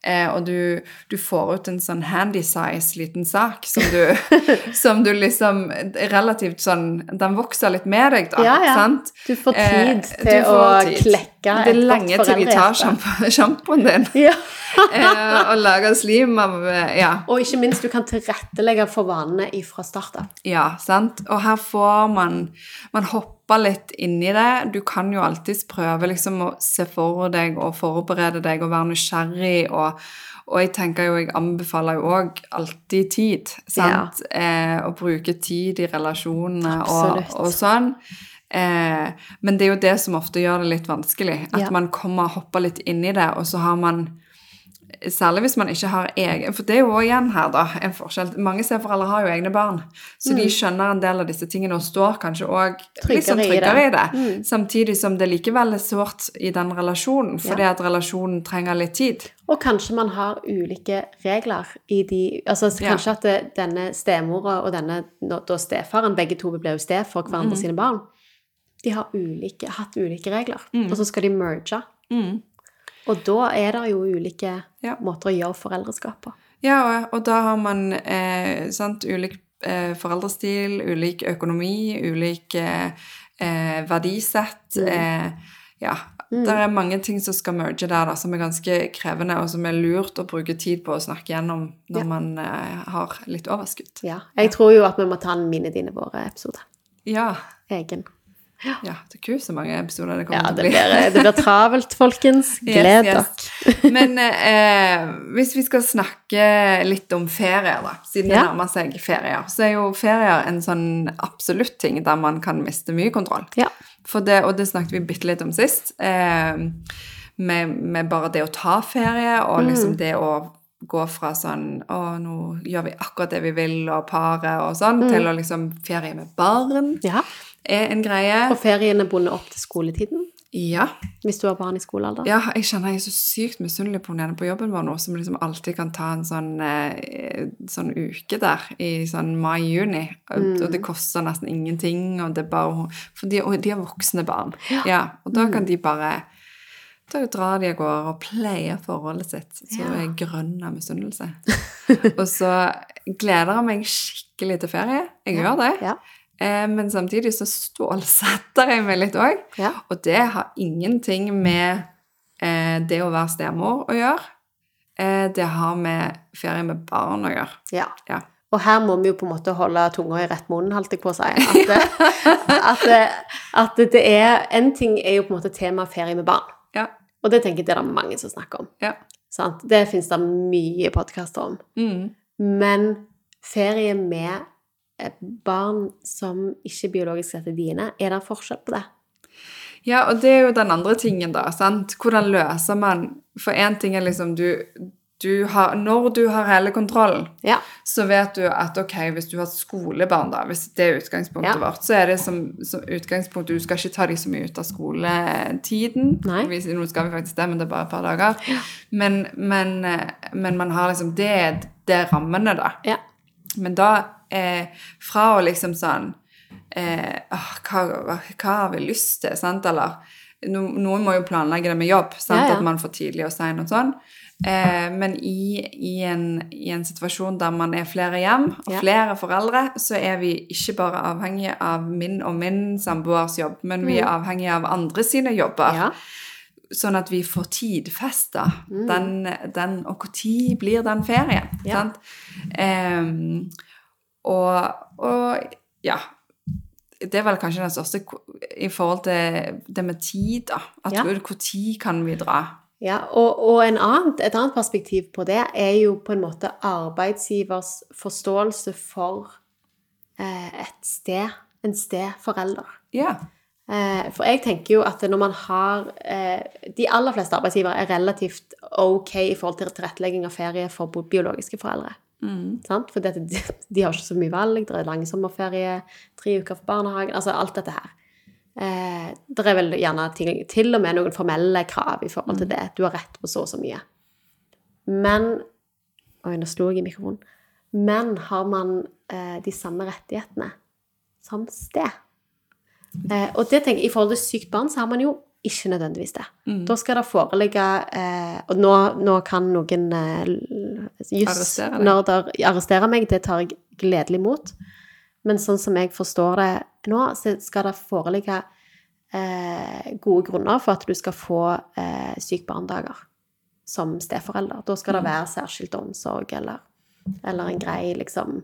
eh, og du, du får ut en sånn handy size liten sak som du, som du liksom Relativt sånn Den vokser litt med deg, da. Ja, ja. Sant? Du får Eh, tid eh, til å får tid. klekke Det er lenge til de tar sjampoen din Ja. eh, og lager slim av eh, Ja. Og ikke minst, du kan tilrettelegge for vanene ifra start av. Ja, sant? Og her får man Man hopper litt inn i det. Du kan jo alltids prøve liksom å se for deg og forberede deg og være nysgjerrig. Og, og jeg tenker jo, jeg anbefaler jo òg alltid tid. sant? Eh, å bruke tid i relasjonene og, og sånn. Eh, men det er jo det som ofte gjør det litt vanskelig. At Ja. man kommer og hopper litt inn i det, og så har man Særlig hvis man ikke har egen For det er jo igjen her, da, en forskjell. Mange stedforeldre har jo egne barn, så Mm. de skjønner en del av disse tingene og står kanskje òg litt sånn Tryggere i det. i det. Mm. Samtidig som det likevel er sårt i den relasjonen, fordi Ja. at relasjonen trenger litt tid. Og kanskje man har ulike regler i de Altså kanskje Ja. at det, denne stemora og denne da stefaren, begge to ble jo sted for hverandre Mm. sine barn, de har ulike, hatt ulike regler. Mm. Og så skal de merge. Mm. Og da er det jo ulike Ja. måter å gjøre foreldreskap på. Ja, og, da har man eh, sant, ulik eh, foreldrestil, ulik økonomi, ulik eh, eh, verdisett. Mm. Eh, ja, Mm. det er mange ting som skal merge der, da, som er ganske krevende, og som er lurt å bruke tid på å snakke gjennom når Ja. man eh, har litt overskudd. Ja. Jeg tror jo at vi må ta en minne dine våre-episode. Ja, Egen. Ja, det er kult så mange episoder det Ja, kommer det til å bli. blir, det blir travelt, folkens. Gled Gled yes. yes. Men eh, hvis vi skal snakke litt om ferier, da, siden det nærmer seg ferier, så er jo ferier en sånn absolutt ting der man kan miste mye kontroll. Ja. For det, og det snakket vi bitte litt om sist, eh, med, med bare det å ta ferie, og Mm. liksom det å gå fra sånn Å, nå gjør vi akkurat det vi vil, og paret og sånn, Mm. til å liksom ferie med barn ja. Er en greie. Og ferien er bundet opp til skoletiden, Ja. hvis du har barn i skolealder. Ja, jeg kjenner jeg er så sykt misunnelig på henne på jobben vår nå, som liksom alltid kan ta en sånn, eh, sånn uke der i sånn mai-juni. Mm. og det koster nesten ingenting, og det er bare For de, de har voksne barn. Ja. og da kan de bare Da drar de av gårde og pleier forholdet sitt. Så Ja. er grønn av misunnelse. og så gleder jeg meg skikkelig til ferie. Jeg gjør det. Ja. Eh, men samtidig så stålsetter jeg meg litt òg. Ja. Og det har ingenting med eh, det å være stemor å gjøre. Eh, det har med ferie med barn å gjøre. ja. Ja. Og her må vi jo på en måte holde tunga i rett munn, holdt jeg på å si. At, at, at det er En ting er jo på en måte tema ferie med barn. Ja. Og det tenker jeg det er det mange som snakker om. Ja. Sant? Det finnes det mye podkaster om. Mm. Men ferie med barn som ikke biologisk sett er dine, er det forskjell på det? Ja, og det er jo den andre tingen, da. sant? Hvordan løser man For én ting er liksom du, du har, Når du har hele kontrollen, Ja. så vet du at ok, hvis du har skolebarn, da, hvis det er utgangspunktet Ja. vårt, så er det som, som utgangspunkt Du skal ikke ta dem så mye ut av skoletiden. Nei. Hvis, nå skal vi faktisk det, men det er bare et par dager. Men, men, eh, men man har liksom Det, det er rammene, da. Ja. Men da, eh, fra å liksom sånn eh, åh, hva, hva, har vi lyst til, sant? Eller no, noen må jo planlegge det med jobb, sant? Ja, ja. At man får tidlig og sein og sånn. Eh, men i, i, en, i en situasjon der man er flere hjem, og Ja. flere foreldre, så er vi ikke bare avhengige av min og min samboers jobb, men vi er avhengige av andre sine jobber. Mm. Ja. Sånn at vi får tidfesta den, den Og når blir den ferien? Mm. Ja. Sant? Em, og, og ja Det er vel kanskje den største i forhold til det med tid, da. At Ja. Når kan vi dra? Ja, og, og en annet, et annet perspektiv på det er jo på en måte arbeidsgivers forståelse for eh, et sted, en stedforelder. Ja. Eh, for jeg tenker jo at når man har eh, De aller fleste arbeidsgivere er relativt ok i forhold til tilrettelegging av ferie for biologiske foreldre. Sant? For de, de har ikke så mye valg. Det er lang sommerferie, tre uker for barnehagen Altså alt dette her. Eh, det er vel gjerne til, til og med noen formelle krav i forhold til det. Du har rett på så og så mye. Men Oi, nå slo jeg i mikrofonen. Men har man eh, de samme rettighetene som sted? Eh, og det tenker jeg, I forhold til sykt barn så har man jo ikke nødvendigvis det. Da skal det foreligge eh, Og nå, nå kan noen eh, jusnerder arrestere meg, det tar jeg gledelig imot. Men sånn som jeg forstår det nå, så skal det foreligge eh, gode grunner for at du skal få eh, sykt barnedager som steforelder. Da skal det være særskilt omsorg eller, eller en grei liksom,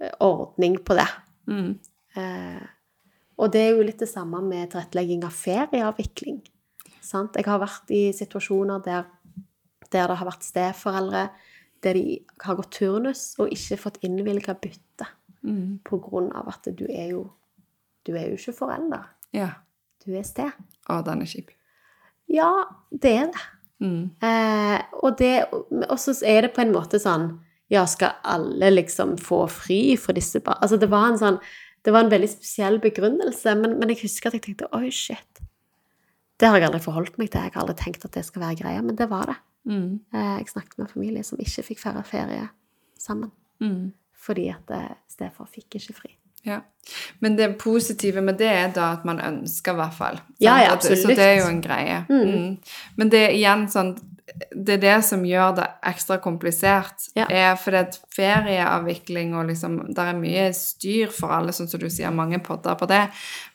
eh, ordning på det. Mm. Eh, og det er jo litt det samme med tilrettelegging av ferieavvikling. Sant? Jeg har vært i situasjoner der, der det har vært steforeldre, der de har gått turnus og ikke fått innvilga bytte Mm. på grunn av at du er jo Du er jo ikke forelder. ja. Du er sted. Å, den er kjip. Ja, det er det. Mm. Eh, og det Og så er det på en måte sånn Ja, skal alle liksom få fri for disse barna? Altså, det var en sånn Det var en veldig spesiell begrunnelse, men, men jeg husker at jeg tenkte oi, shit. Det har jeg aldri forholdt meg til. Jeg har aldri tenkt at det skal være greia, men det var det. Mm. Eh, jeg snakket med en familie som ikke fikk feire ferie sammen. Mm. Fordi at eh, stefar fikk ikke fri. Ja. Men det positive med det er da at man ønsker, i hvert fall. Ja, ja, absolutt. Så det er jo en greie. Mm. Men det er igjen sånn Det er det som gjør det ekstra komplisert. Ja. er fordi at ferieavvikling og liksom Det er mye styr for alle, sånn som du sier, mange podder på det.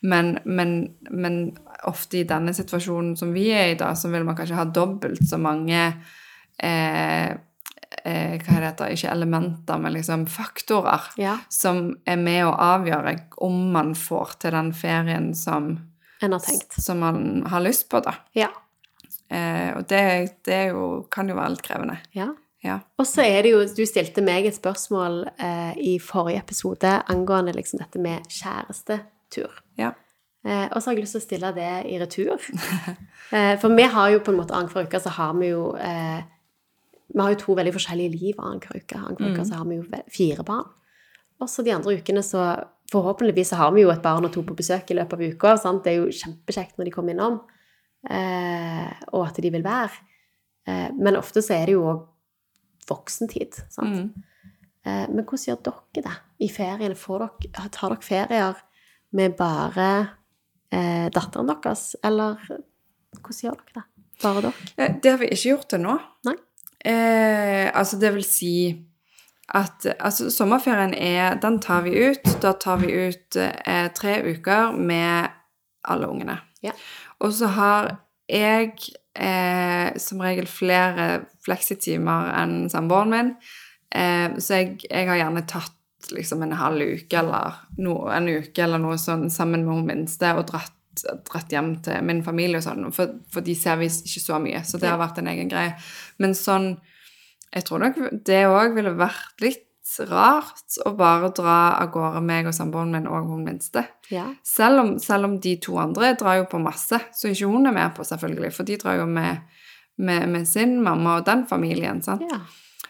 Men, men, men ofte i denne situasjonen som vi er i da, så vil man kanskje ha dobbelt så mange eh, eh, Hva heter det? Ikke elementer, men liksom faktorer Ja. som er med å avgjøre om man får til den ferien som, som man har lyst på, da. Ja. Eh, og det, det er jo, kan jo være litt krevende. ja. Ja. Og så er det jo Du stilte meg et spørsmål eh, i forrige episode angående liksom dette med kjærestetur. Ja. Eh, og så har jeg lyst til å stille det i retur. eh, for vi har jo på en måte annenhver uke så har vi jo eh, Vi har jo to veldig forskjellige liv annenhver uke. Annenhver uke så har vi jo fire barn. Og så de andre ukene så Forhåpentligvis så har vi jo et barn og to på besøk i løpet av uka. Sant? Det er jo kjempekjekt når de kommer innom, og at de vil være. Eh, men ofte så er det jo òg voksentid. Sant? Mm. Eh, men hvordan gjør dere det i feriene? Får dere, tar dere ferier med bare eh, datteren deres, eller hvordan gjør dere det? Bare dere? Eh, Det har vi ikke gjort til nå. Nei. Eh, altså, det vil si at altså, sommerferien er Den tar vi ut. Da tar vi ut eh, tre uker med alle ungene. Ja. Og så har jeg eh, som regel flere fleksitimer enn samboeren min. Eh, så jeg, jeg har gjerne tatt liksom en halv uke eller no, en uke eller noe sånn sammen med hun minste og dratt dratt hjem til min familie og sånn, for, for de ser vi ikke så mye, så det har vært en egen greie. Men sånn Jeg tror nok det òg ville vært litt rart å bare dra av gårde meg og samboeren min og hun minste. Ja. Selv om, selv om de to andre drar jo på masse, så ikke hun er med på, selvfølgelig, for de drar jo med, med, med sin mamma og den familien, sant. ja.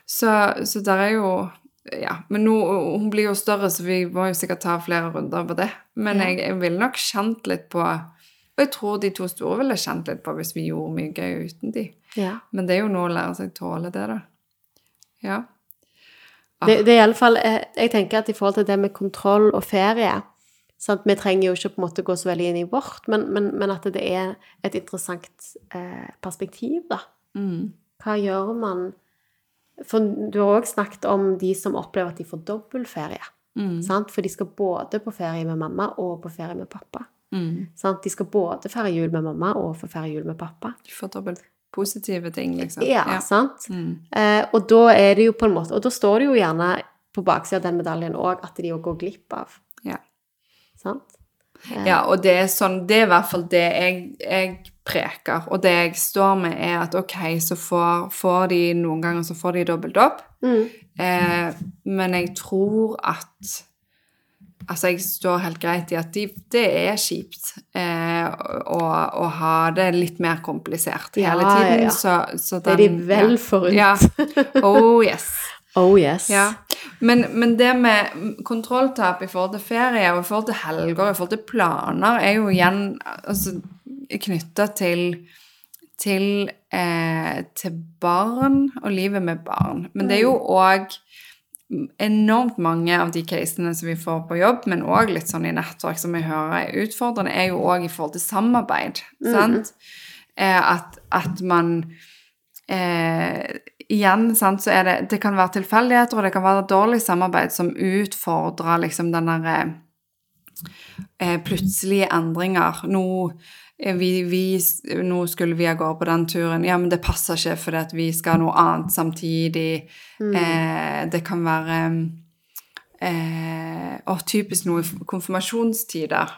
Så, så der er jo Ja, men nå, hun blir jo større, så vi må jo sikkert ta flere runder på det. Men jeg, jeg ville nok kjent litt på Og jeg tror de to store ville kjent litt på hvis vi gjorde mye gøy uten de. ja. Men det er jo noe å lære seg tåle det, da. Ja. Ah. Det, det er i alle fall, eh, jeg tenker at i forhold til det med kontroll og ferie sant? Vi trenger jo ikke på en måte gå så veldig inn i vårt, men, men, men at det er et interessant eh, perspektiv, da. Mm. Hva gjør man For du har òg snakket om de som opplever at de får dobbel ferie. Mm. Sant? For de skal både på ferie med mamma og på ferie med pappa. Mm. Sant? De skal både feire jul med mamma og få feire jul med pappa. Du får dobbelt positive ting, liksom. Ja, sant? Mm. Eh, og da er det jo på en måte Og da står det jo gjerne på baksida av den medaljen òg at de òg går glipp av. Ja. Sant? Eh, Ja, og det er sånn, det er i hvert fall det jeg, jeg preker, og det jeg står med er at ok, så får, får de noen ganger så får de dobbelt opp, Mm. eh, men jeg tror at Altså, jeg står helt greit i at de, det er kjipt eh, å, å ha det litt mer komplisert Ja, hele ja, tiden. ja. Så, så Det er de vel ja. forunt. Ja. Oh yes. Oh yes. Ja. Men, men det med kontrolltap i forhold til ferie og i forhold til helger og i forhold til planer er jo igjen altså, knytta til til, eh, til barn og livet med barn. Men det er jo òg enormt mange av de casene som vi får på jobb, men òg litt sånn i nettverk som vi hører er utfordrende, er jo òg i forhold til samarbeid. Sant? Eh, at, at man eh, Igjen, sant, så er det Det kan være tilfeldigheter, og det kan være dårlig samarbeid som utfordrer liksom den derre eh, plutselige endringer. Nå, vi, vi, nå skulle vi av gårde på den turen. Ja, men det passer ikke fordi at vi skal noe annet samtidig. Eh, det kan være eh, Og typisk noe i konfirmasjonstider.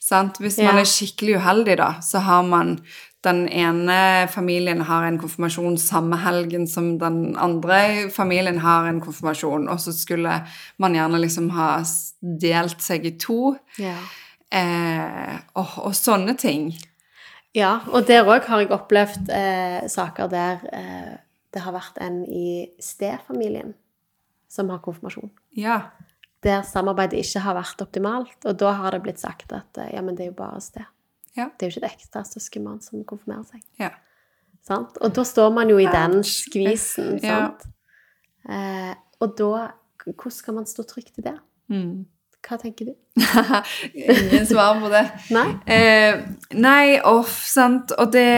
Sant? Hvis man Ja. er skikkelig uheldig, da, så har man den ene familien har en konfirmasjon samme helgen som den andre familien har en konfirmasjon, og så skulle man gjerne liksom ha delt seg i to. Ja. Eh, og, og sånne ting. Ja, og der òg har jeg opplevd eh, saker der eh, det har vært en i stefamilien som har konfirmasjon. Ja. Der samarbeidet ikke har vært optimalt, og da har det blitt sagt at eh, ja, men det er jo bare sted. Ja. Det er jo ikke et ekstra søskenbarn som konfirmerer seg. Ja. Sant? Og da står man jo i den skvisen, sant? Eh, og da Hvordan skal man stå trygt i det? Mm. Hva tenker du? Ingen svar på det. Nei? Eh, nei, off, sant, og det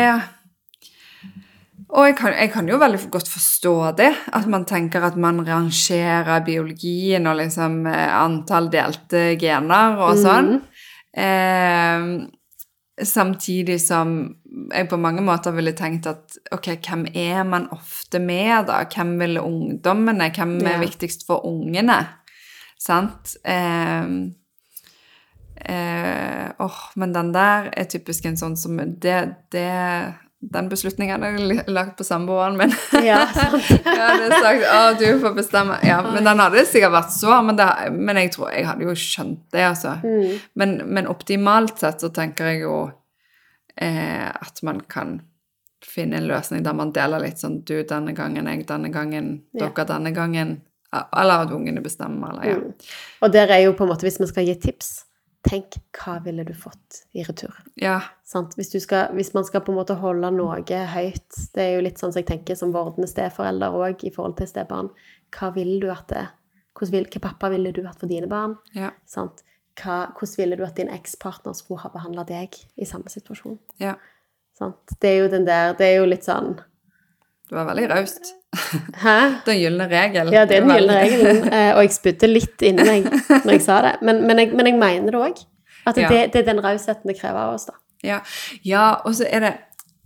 Og jeg kan, jeg kan jo veldig godt forstå det, at man tenker at man rangerer biologien og liksom eh, antall delte gener og sånn. Eh, samtidig som jeg på mange måter ville tenkt at ok, hvem er man ofte med, da? Hvem vil ungdommene? Hvem er Ja. viktigst for ungene? Sant? Eh, Eh, åh, men den der er typisk en sånn som det, det Den beslutningen er lagt på samboeren min. Ja, sant. jeg hadde sagt å, du får bestemme. Ja, men den hadde sikkert vært så, men, det, men jeg tror jeg hadde jo skjønt det, altså. Mm. Men, men optimalt sett så tenker jeg jo eh, at man kan finne en løsning der man deler litt sånn du denne gangen, jeg denne gangen, Ja. dere denne gangen. Eller at ungene bestemmer, eller ja. Mm. Og der er jo på en måte, hvis vi skal gi tips, tenk hva ville du fått i retur? Ja. Sant? Hvis, du skal, hvis man skal på en måte holde noe høyt Det er jo litt sånn som jeg tenker som vordende steforeldre òg i forhold til stebarn. Hva vil du at det vil, Hva pappa ville du hatt for dine barn? Ja. Sant? Hva, hvordan ville du at din ekspartner skulle ha behandla deg i samme situasjon? ja. Sant? Det er jo den der Det er jo litt sånn Det var veldig raust. Hæ? Den gylne regel. Ja, det er den gylne regelen. eh, Og jeg spydde litt inni meg når jeg sa det. Men, men, jeg, men jeg mener det òg. At Ja. det, det er den rausheten det krever av oss, da. Ja, ja og så er det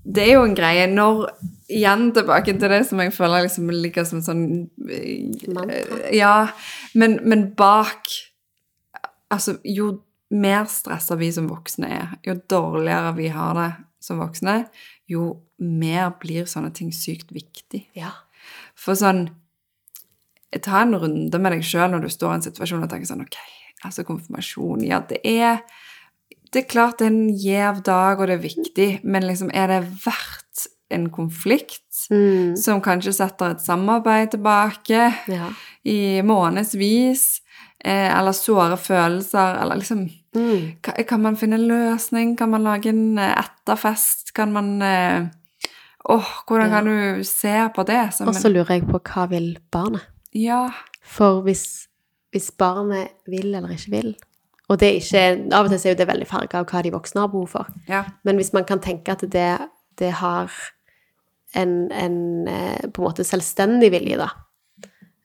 Det er jo en greie når Igjen tilbake til det som jeg føler liksom ligger som sånn eh, Mantra. Ja, men, men bak Altså, jo mer stressa vi som voksne er, jo dårligere vi har det som voksne, jo mer blir sånne ting sykt viktig. Ja. For sånn Ta en runde med deg sjøl når du står i en situasjon og tenker sånn Ok, altså konfirmasjon Ja, det er Det er klart det er en gjev dag, og det er viktig, men liksom, er det verdt en konflikt Mm. som kanskje setter et samarbeid tilbake ja. i månedsvis, eh, eller såre følelser, eller liksom Mm. kan, Kan man finne en løsning? Kan man lage en eh, etterfest? Kan man eh, Åh, hvordan kan du se på det som Og så lurer jeg på hva vil barnet? Ja. For hvis, hvis barnet vil eller ikke vil Og det er ikke, av og til er jo det veldig farga av hva de voksne har behov for. Ja. Men hvis man kan tenke at det, det har en, en eh, på en måte selvstendig vilje, da,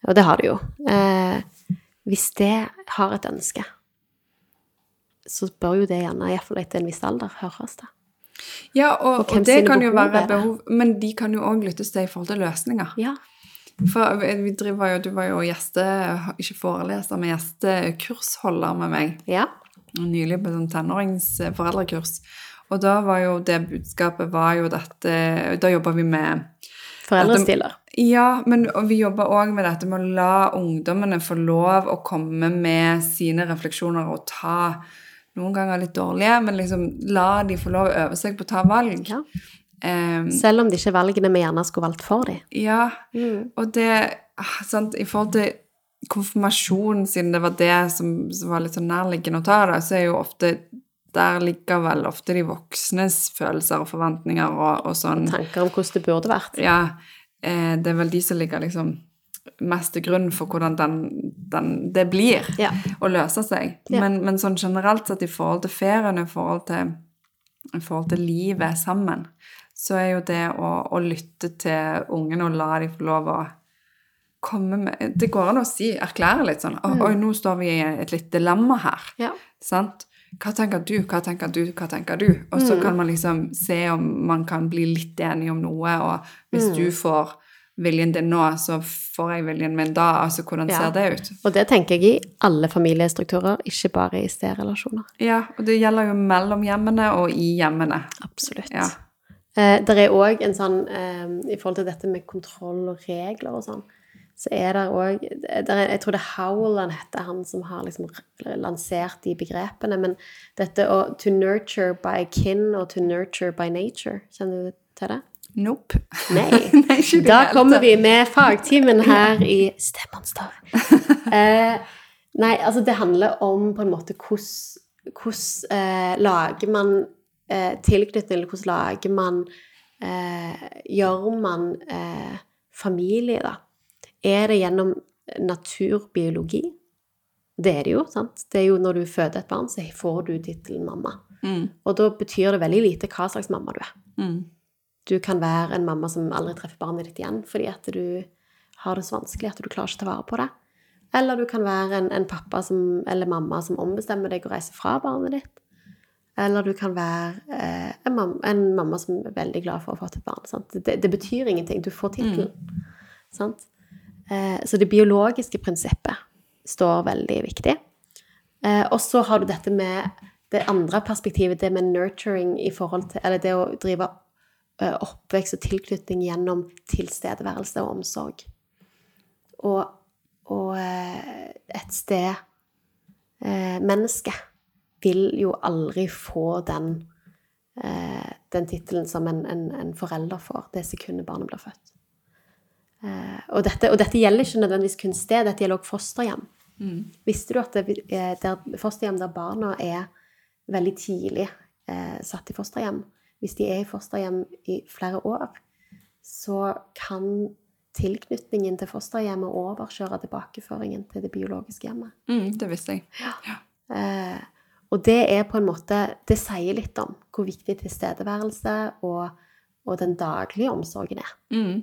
og det har det jo eh, Hvis det har et ønske, så bør jo det gjerne, iallfall etter en viss alder, høres det. Ja og, Og og det kan jo være behov Men de kan jo òg lyttes til i forhold til løsninger. Ja. For vi driver jo, du var jo gjeste, ikke foreleser, men gjestekursholder med meg ja. nylig på sånn tenåringsforeldrekurs. Og da var jo det budskapet var jo dette Da jobba vi med Foreldrestiler. Ja, men vi jobber òg med dette med å la ungdommene få lov å komme med sine refleksjoner og ta noen ganger litt dårlige, men liksom la de få lov å øve seg på å ta valg. Ja. Um, Selv om det ikke er valgene vi gjerne skulle valgt for dem. ja, og det ah, sant, I forhold til konfirmasjon, siden det var det som, som var litt sånn nærliggende å ta, da, så er jo ofte Der ligger vel ofte de voksnes følelser og forventninger og, og sånn. Tanker om hvordan det burde vært. Ja, eh, det er vel de som ligger liksom mest til grunn for hvordan den, den, det blir Ja. å løse seg. Ja. Men, men sånn generelt sett i forhold til ferien, i forhold til, i forhold til livet sammen, så er jo det å, å lytte til ungene og la dem få lov å komme med Det går an å si, erklære litt sånn mm. Oi, nå står vi i et litt dilemma her. Ja. Sant? Hva tenker du, hva tenker du, hva tenker du? Og så kan man liksom se om man kan bli litt enig om noe, og hvis du får viljen din nå, så får jeg viljen min da. Altså, hvordan Ja. ser det ut? Og det tenker jeg i alle familiestrukturer, ikke bare i stedrelasjoner. Ja, og det gjelder jo mellom hjemmene og i hjemmene. Absolutt. Ja. Eh, det er òg en sånn eh, I forhold til dette med kontroll og regler og sånn, så er det òg Jeg tror det er Howland heter han som har liksom lansert de begrepene. Men dette å to nurture by kin og to nurture by nature, kjenner du til det? Nope. Nei. Nei, Da kommer vi med fagtimen her i Stemonster. Eh, nei, altså det handler om på en måte hvordan hvordan eh, lager man eh, tilknytning, eller hvordan lager man eh, Gjør man eh, familie, da? Er det gjennom naturbiologi? Det er det jo, sant? Det er jo når du føder et barn, så får du tittelen mamma. Mm, Og da betyr det veldig lite hva slags mamma du er. mm, Du kan være en mamma som aldri treffer barnet ditt igjen fordi at du har det så vanskelig at du klarer ikke å ta vare på det. Eller du kan være en, en pappa som, eller mamma som ombestemmer deg og reiser fra barnet ditt. Eller du kan være eh, en, mamma, en mamma som er veldig glad for å ha fått et barn. Det, det betyr ingenting. Du får tittelen. Mm. Eh, så det biologiske prinsippet står veldig viktig. Eh, og så har du dette med det andre perspektivet, det med nurturing i forhold til Eller det å drive oppvekst og tilknytning gjennom tilstedeværelse og omsorg. Og, og eh, et sted eh, Mennesket vil jo aldri få den eh, den tittelen som en, en, en forelder får det sekundet barnet blir født. Eh, og, dette, og dette gjelder ikke nødvendigvis kun sted, dette gjelder også fosterhjem. Visste du at det, er der, fosterhjem der barna er veldig tidlig eh, satt i fosterhjem, hvis de er i fosterhjem i flere år, så kan tilknytningen til fosterhjemmet overkjøre tilbakeføringen til det biologiske hjemmet. mm, det visste jeg. Eh, og det er på en måte Det sier litt om hvor viktig tilstedeværelse og, og den daglige omsorgen er. Mm.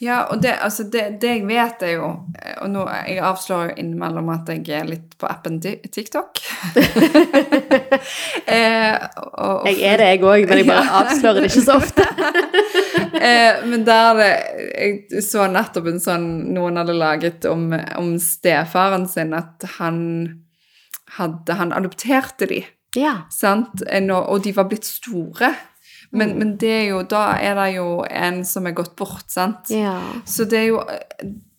Ja, og det, altså det, det jeg vet er jo Og nå, jeg avslører innimellom at jeg er litt på appen TikTok. eh, og, og, Jeg er det, jeg òg, men jeg bare avslører det ikke så ofte. eh, men der Jeg så nettopp en sånn noen hadde laget om, om stefaren sin, at han hadde Han adopterte de, Ja. sant? Eh, Og de var blitt store. Men, men det er jo, da er det jo en som er gått bort, sant? Ja. Så det er jo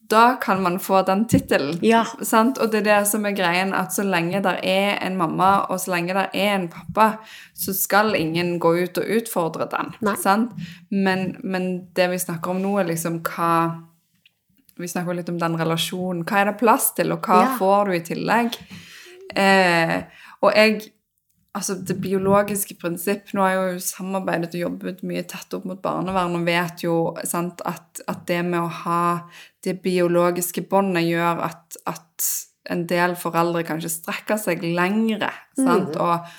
Da kan man få den tittelen. Ja. Og det er det som er greien, at så lenge det er en mamma, og så lenge det er en pappa, så skal ingen gå ut og utfordre den. Sant? Men, men det vi snakker om nå, er liksom hva Vi snakker litt om den relasjonen. Hva er det plass til, og hva Ja. får du i tillegg? Eh, og jeg Altså, det biologiske prinsipp Nå har jeg jo samarbeidet og jobbet mye tett opp mot barnevern og vet jo sant, at, at det med å ha det biologiske båndet gjør at, at en del foreldre kanskje strekker seg lengre, sant? Og,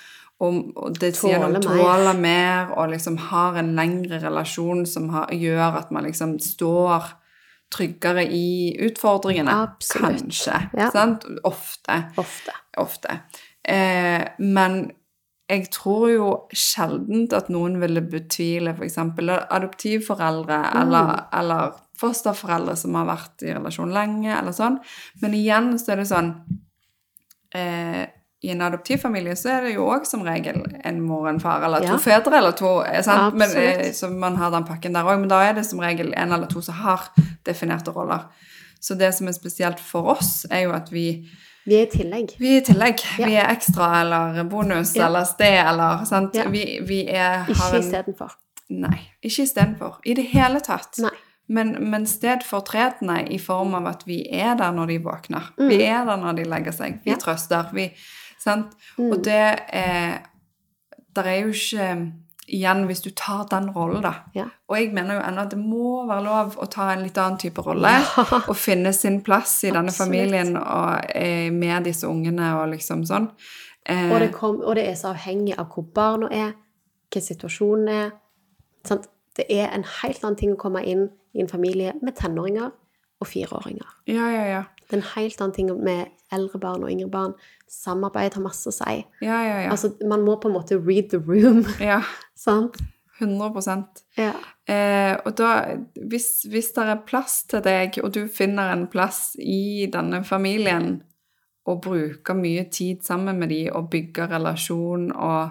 og, og det sier mer. tåler mer, og liksom har en lengre relasjon som har, gjør at man liksom står tryggere i utfordringene. Absolutt. Kanskje. Ja. Sant? Ofte Ofte. ofte. Eh, men jeg tror jo sjelden at noen ville betvile f.eks. adoptivforeldre eller, eller fosterforeldre som har vært i relasjon lenge, eller sånn. Men igjen så er det sånn eh, I en adoptivfamilie så er det jo òg som regel en mor og en far, eller to Ja. fedre eller to. sant? Ja, Men, eh, så man har den pakken der òg. Men da er det som regel en eller to som har definerte roller. Så det som er spesielt for oss, er jo at vi Vi er i tillegg. vi er i tillegg. Ja. Vi er ekstra eller bonus Ja. eller sted eller sant? Ja. Vi, vi er, har Ikke en istedenfor. Nei, ikke istedenfor. I det hele tatt. Nei. Men, men tredene i form av at vi er der når de våkner. Vi er der når de legger seg. Vi Mm. Trøster. Vi, sant? Mm. Og det er Der er jo ikke Igjen, hvis du tar den rollen, da. Ja. Og jeg mener jo ennå at det må være lov å ta en litt annen type rolle. Og finne sin plass i denne Absolutt. familien og eh, med disse ungene og liksom sånn. Eh, Og det, kom, og det er så avhengig av hvor barna er, hva situasjonen er. Sant? Det er en helt annen ting å komme inn i en familie med tenåringer og fireåringer. ja, ja, ja. Det er en helt annen ting med eldre barn og yngre barn. Samarbeid har masse å si. Ja, ja, ja. Altså, man må på en måte read the room, ja. sant? 100% Ja. Eh, og da, hvis, hvis det er plass til deg, og du finner en plass i denne familien, og bruker mye tid sammen med dem og bygger relasjon, og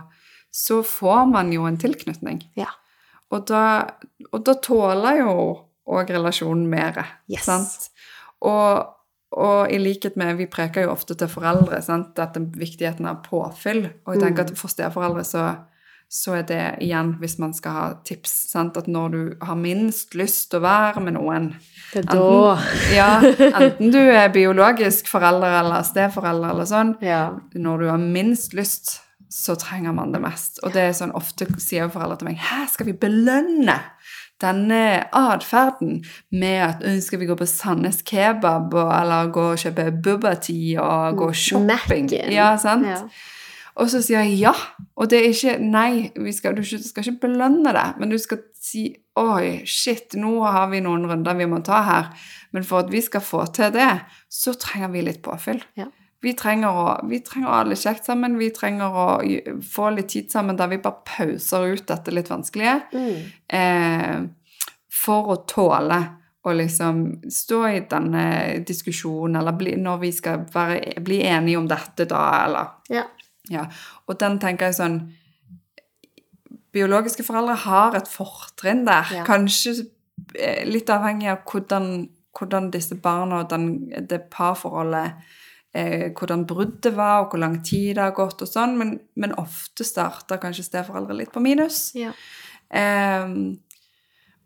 så får man jo en tilknytning. Ja. Og da, og da tåler jo òg relasjonen mer. Yes. Sant? Og, og i likhet med Vi preker jo ofte til foreldre sant? dette viktigheten av påfyll. Og jeg tenker Mm. at for steforeldre så, så er det igjen, hvis man skal ha tips, sant? at når du har minst lyst til å være med noen Det er da ja, Enten du er biologisk forelder eller steforelder eller sånn, Ja. når du har minst lyst, så trenger man det mest. Og det er sånn, ofte sier foreldre til meg Hæ, skal vi belønne denne atferden med at ønsker skal vi gå på Sandnes kebab og, eller gå og kjøpe bubba tea og gå shopping? Ja, sant? Ja. Og så sier jeg ja. Og det er ikke Nei, vi skal, du skal ikke belønne det, men du skal si Oi, shit, nå har vi noen runder vi må ta her. Men for at vi skal få til det, så trenger vi litt påfyll. Ja. Vi trenger, å, vi trenger å ha det litt kjekt sammen. Vi trenger å få litt tid sammen der vi bare pauser ut dette litt vanskelige. Mm. Eh, for å tåle å liksom stå i denne diskusjonen, eller bli, når vi skal være, bli enige om dette da, eller Ja. ja, og den tenker jeg sånn Biologiske foreldre har et fortrinn der. Ja. Kanskje eh, litt avhengig av hvordan, hvordan disse barna og den, det parforholdet eh, Hvordan bruddet var, og hvor lang tid det har gått, og sånn, men, men ofte starter kanskje steforeldre litt på minus. ja. Eh,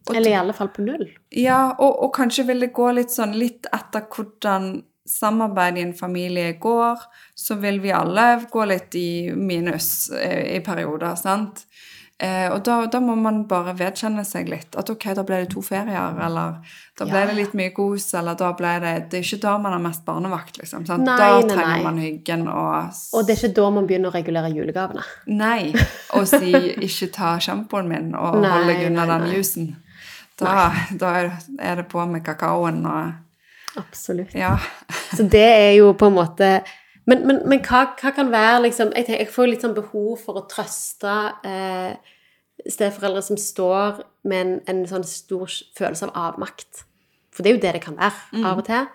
og Eller i alle fall på null. ja, og, og kanskje vil det gå litt sånn litt etter hvordan samarbeidet i en familie går, så vil vi alle gå litt i minus eh, i perioder, sant? Eh, og da, da må man bare vedkjenne seg litt. At ok, da ble det to ferier, eller da ble Ja, det litt mye kos, eller da ble det Det er ikke da man har mest barnevakt, liksom. Sant? Nei, da trenger nei. man hyggen og Og det er ikke da man begynner å regulere julegavene. Nei. Og si 'ikke ta sjampoen min', og Nei, hold deg unna den jusen. Da, da er det på med kakaoen og Absolutt. Ja. Så det er jo på en måte Men, men, men hva, hva kan være liksom jeg, tenker, jeg får litt sånn behov for å trøste eh, steforeldre som står med en, en sånn stor følelse av avmakt. For det er jo det det kan være av og til.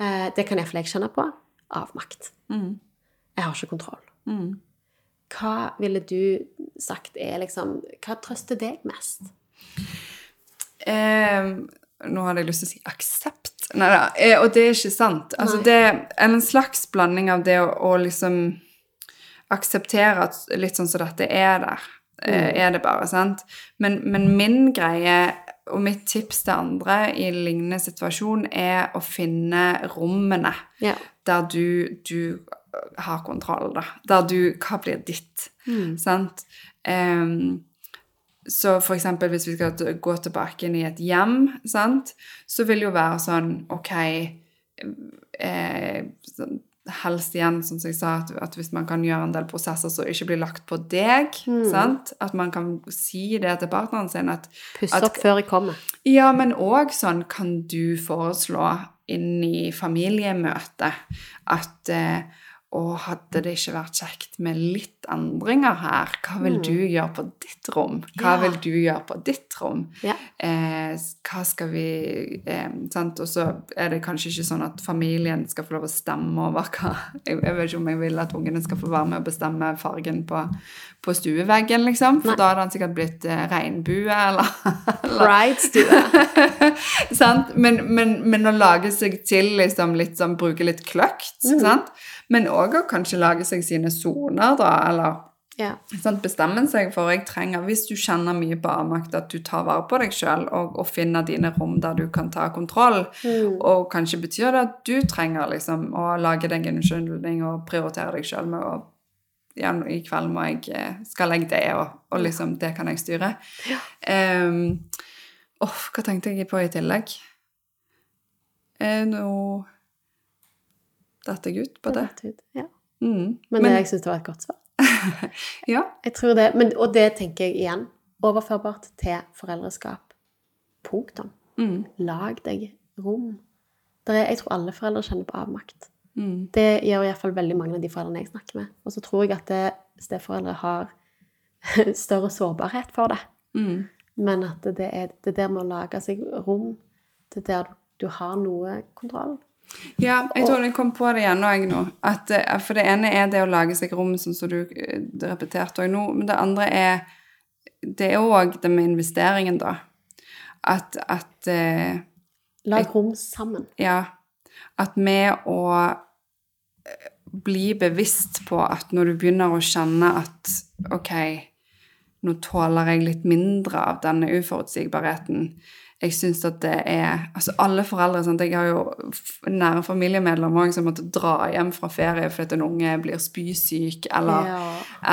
Eh, det kan iallfall jeg kjenne på. Avmakt. Mm. Jeg har ikke kontroll. Mm. Hva ville du sagt er liksom Hva trøster deg mest? Eh, nå hadde jeg lyst til å si aksept. Nei da. Eh, og det er ikke sant. Altså, det er en slags blanding av det å, å liksom akseptere at litt sånn som dette er der. Mm. er det bare, sant? Men, men min greie og mitt tips til andre i lignende situasjon er å finne rommene Ja. der du, du har kontroll, da. Der du Hva blir ditt? Sant? Em, så eksempel hvis vi skal gå tilbake inn i et hjem, sant? så vil det jo være sånn OK eh, sånn, Helst igjen, som jeg sa, at, at hvis man kan gjøre en del prosesser som ikke blir lagt på deg, sant? at man kan si det til partneren sin at Puss At- opp før jeg kommer. ja, men òg sånn kan du foreslå inn i familiemøtet at eh, å, hadde det ikke vært kjekt med litt endringer her? Hva vil du gjøre på ditt rom? Hva Ja. vil du gjøre på ditt rom? Ja. Eh, hva skal vi eh, sant? Og så er det kanskje ikke sånn at familien skal få lov å stemme over hva Jeg, jeg vet ikke om jeg vil at ungene skal få være med å bestemme fargen på, på stueveggen, liksom. For Nei. da hadde han sikkert blitt eh, regnbue, eller, eller Pride-stue. Men, men, men å lage seg til liksom litt sånn, bruke litt kløkt, sant? Men òg å kanskje lage seg sine soner, da, eller Ja. bestemme seg for jeg trenger, Hvis du kjenner mye på avmakt, at du tar vare på deg sjøl og, og finner dine rom der du kan ta kontroll, og kanskje betyr det at du trenger liksom å lage deg en unnskyldning og prioritere deg sjøl med å ja, i kveld må jeg, eh, skal jeg det, og, og liksom, det kan jeg styre. Ehm, Åh, hva tenkte jeg på i tillegg? Eh, nå datt jeg ut på det. Ja. Mm. Men, Men jeg syns det var et godt svar. ja. Jeg tror det, men, og det tenker jeg igjen. Overførbart til foreldreskap. Punktum. Mm. Lag deg rom. Der er, jeg tror alle foreldre kjenner på avmakt. Mm. Det gjør iallfall veldig mange av de foreldrene jeg snakker med. Og så tror jeg at det, steforeldre har større sårbarhet for det. Mm. Men at det er det der med å lage seg rom, det er der du, har noe kontroll. Ja, jeg tror jeg kom på det igjen òg nå. At, eh, for det ene er det å lage seg rom, sånn som du eh, repeterte òg nå. Men det andre er Det er òg det med investeringen, da. At, at eh, Lag rom sammen. Ja. At med å eh, bli bevisst på at når du begynner å kjenne at ok, nå tåler jeg litt mindre av denne uforutsigbarheten. Jeg syns at det er Altså alle foreldre sant? Jeg har jo nære familiemedlemmer som måtte dra hjem fra ferie fordi en unge blir spysyk, eller, Ja.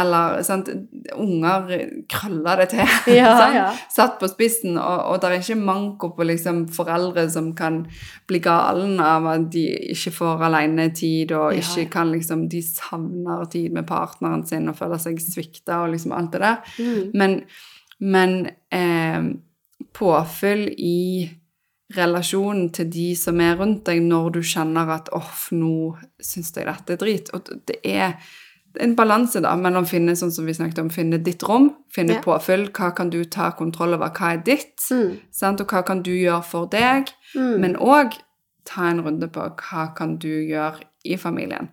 eller sant? Unger krøller det til. Ja, ja. Satt på spissen, og, og det er ikke manko på liksom foreldre som kan bli galen av at de ikke får alenetid, og ikke kan liksom De savner tid med partneren sin og føler seg svikta og liksom alt det der. Mm. Men, men eh, påfyll i relasjonen til de som er rundt deg, når du kjenner at 'off, nå syns jeg dette er drit. Og det er en balanse da, mellom finne sånn som vi snakket om, finne ditt rom, finne Ja. påfyll, hva kan du ta kontroll over, hva er ditt, Mm. sant? og hva kan du gjøre for deg, Mm. men òg ta en runde på hva kan du gjøre i familien.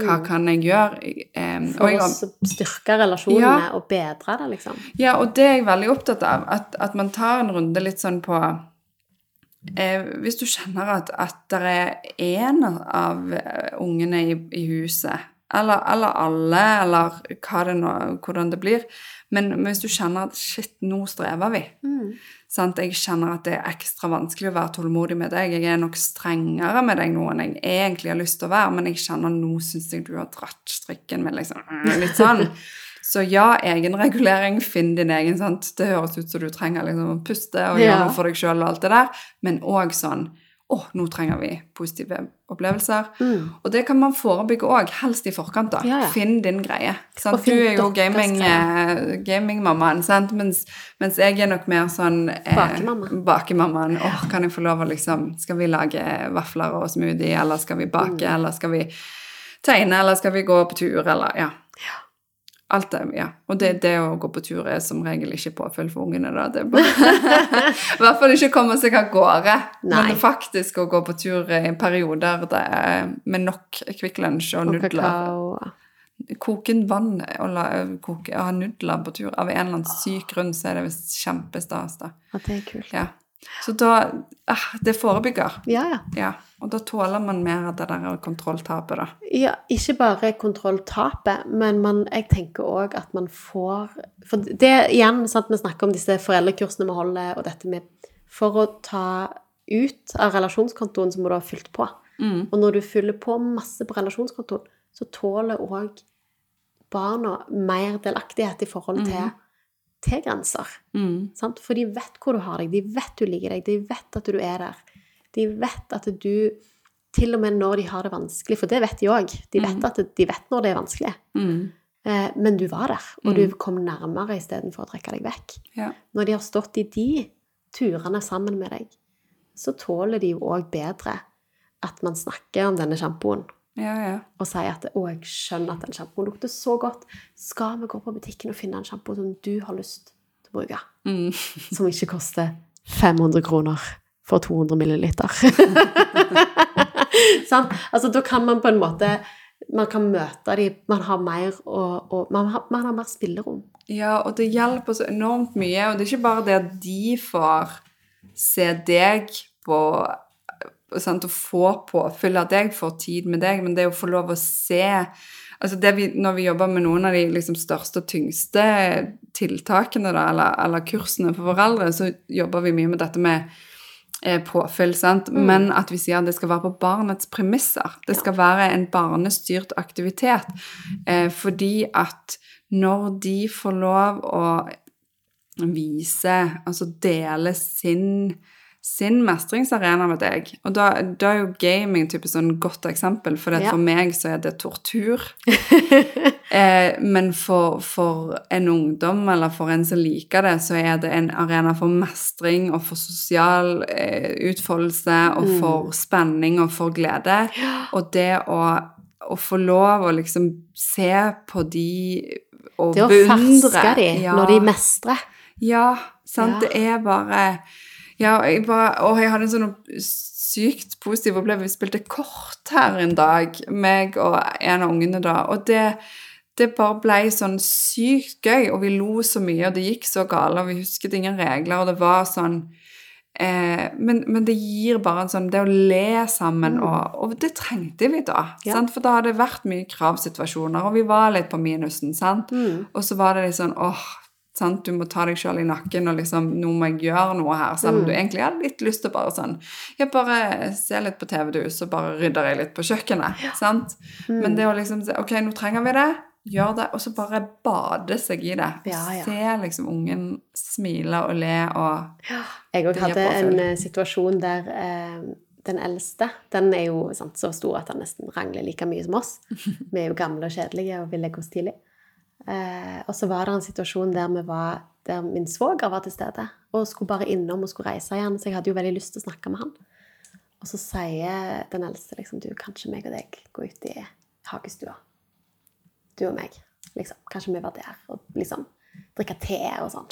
Hva kan jeg gjøre? Um, For å styrke relasjonene Ja. og bedre det, liksom. Ja, og det er jeg veldig opptatt av. At, at man tar en runde litt sånn på eh, Hvis du kjenner at, at det er en av ungene i, i huset, eller, eller alle, eller det nå, hvordan det blir Men hvis du kjenner at shit, nå strever vi. Mm. Sant? Jeg kjenner at det er ekstra vanskelig å være tålmodig med deg. Jeg er nok strengere med deg nå enn jeg egentlig har lyst til å være, men jeg kjenner nå syns jeg du har dratt strikken min, liksom. Mm, Litt sånn. Så ja, egenregulering, finn din egen, sant. Det høres ut som du trenger liksom å puste og gjøre noe for deg sjøl og alt det der, men òg sånn å, nå trenger vi positive opplevelser. Mm. Og det kan man forebygge òg, helst i forkant. da. Ja, ja. Finn din greie. Sant? Du er jo gamingmammaen, gaming, eh, gamingmammaen. Mens, mens jeg er nok mer sånn eh, Bakemamma. Bakemammaen. Åh, kan jeg få lov å liksom Skal vi lage vafler og smoothie, eller skal vi bake, Mm. eller skal vi tegne, eller skal vi gå på tur, eller Ja. Alt det, ja. Og det, det å gå på tur er som regel ikke påfyll for ungene, da. Det er bare I hvert fall ikke komme seg av gårde. Nei. Men faktisk å gå på tur i perioder det er med nok Kvikk Lunsj og Og nudler. kakao. koke inn vann og la, koke, ha nudler på tur. Av en eller annen syk grunn så er det visst kjempestas. da. At det er kult. Ja. Så da ah, Det forebygger. Ja, ja. Ja. Og da tåler man mer av det der kontrolltapet, da. Ja, ikke bare kontrolltapet, men man, jeg tenker òg at man får For det igjen, sant, vi snakker om disse foreldrekursene vi holder, og dette med For å ta ut av relasjonskontoen, så må du ha fylt på. Mm. Og når du fyller på masse på relasjonskontoen, så tåler òg barna mer delaktighet i forhold til, til grenser. Mm. Sant? For de vet hvor du har deg, de vet du liker deg, de vet at du er der. De vet at du Til og med når de har det vanskelig, for det vet de òg. De vet at de vet når det er vanskelig. Mm. Eh, men du var der, og du kom nærmere istedenfor å trekke deg vekk. Ja. Når de har stått i de turene sammen med deg, så tåler de jo òg bedre at man snakker om denne sjampoen Ja, ja. og sier at 'Å, jeg skjønner at den sjampoen lukter så godt'. Skal vi gå på butikken og finne en sjampo som du har lyst til å bruke? Mm. Som ikke koster 500 kroner for 200 milliliter. sånn? Altså, da kan man på en måte Man kan møte dem, man har mer og, og man, har, man har mer spillerom. Ja, og det hjelper så enormt mye. Og det er ikke bare det at de får se deg på sant, Å få påfyll, av deg, får tid med deg, men det å få lov å se altså det vi, Når vi jobber med noen av de liksom, største og tyngste tiltakene, da, eller, eller kursene for foreldre, så jobber vi mye med dette med påfyll, sant? men at vi sier at det skal være på barnets premisser. Det skal være en barnestyrt aktivitet. Eh, fordi at når de får lov å vise, altså dele sin, sin mestringsarena med deg Og da, da er jo gaming typisk sånn godt eksempel, for Ja. for meg så er det tortur. eh, men for, for en ungdom, eller for en som liker det, så er det en arena for mestring og for sosial eh, utfoldelse og for spenning og for glede. Og det å, å få lov å liksom se på de og Det å beundre ferske de Ja. når de mestrer. Ja, sant. Ja. Det er bare Ja, jeg bare Og jeg hadde en sånn sykt positiv opplevelse. Vi spilte kort her en dag, meg og en av ungene da, og det det bare ble sånn sykt gøy, og vi lo så mye, og det gikk så galt, og vi husket ingen regler, og det var sånn eh, men, men det gir bare en sånn Det å le sammen, og, og det trengte vi da. Ja. Sant? For da hadde det vært mye kravsituasjoner, og vi var litt på minusen, sant? Mm. Og så var det litt sånn åh, sant? du må ta deg sjøl i nakken og liksom Nå må jeg gjøre noe her. Selv om Mm. du egentlig hadde litt lyst til bare sånn Jeg bare ser litt på TV, du, så bare rydder jeg litt på kjøkkenet. Sant? Mm. Men det å liksom Ok, nå trenger vi det. Gjør det. Og så bare bade seg i det. Ja, ja. Se liksom ungen smile og le og Jeg òg hadde en eh, situasjon der eh, den eldste Den er jo sant, så stor at han nesten rangler like mye som oss. Vi er jo gamle og kjedelige og vil legge oss tidlig. Eh, og så var det en situasjon der, var, der min svoger var til stede og skulle bare innom og skulle reise igjen, så jeg hadde jo veldig lyst til å snakke med han. Og så sier den eldste liksom Du, kanskje meg og deg går ut i hagestua? Du og meg. Liksom. Kanskje vi var der og liksom drikke te og sånn.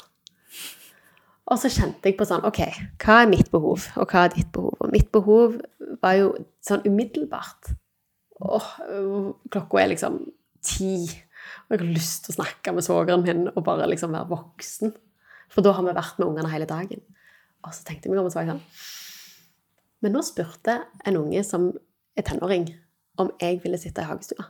Og så kjente jeg på sånn Ok, hva er mitt behov, og hva er ditt behov? Og mitt behov var jo sånn umiddelbart Åh, klokka er liksom ti, og jeg har lyst til å snakke med svogeren min og bare liksom være voksen. For da har vi vært med ungene hele dagen. Og så tenkte jeg meg om og så sånn Men nå spurte en unge som er tenåring, om jeg ville sitte i hagestua.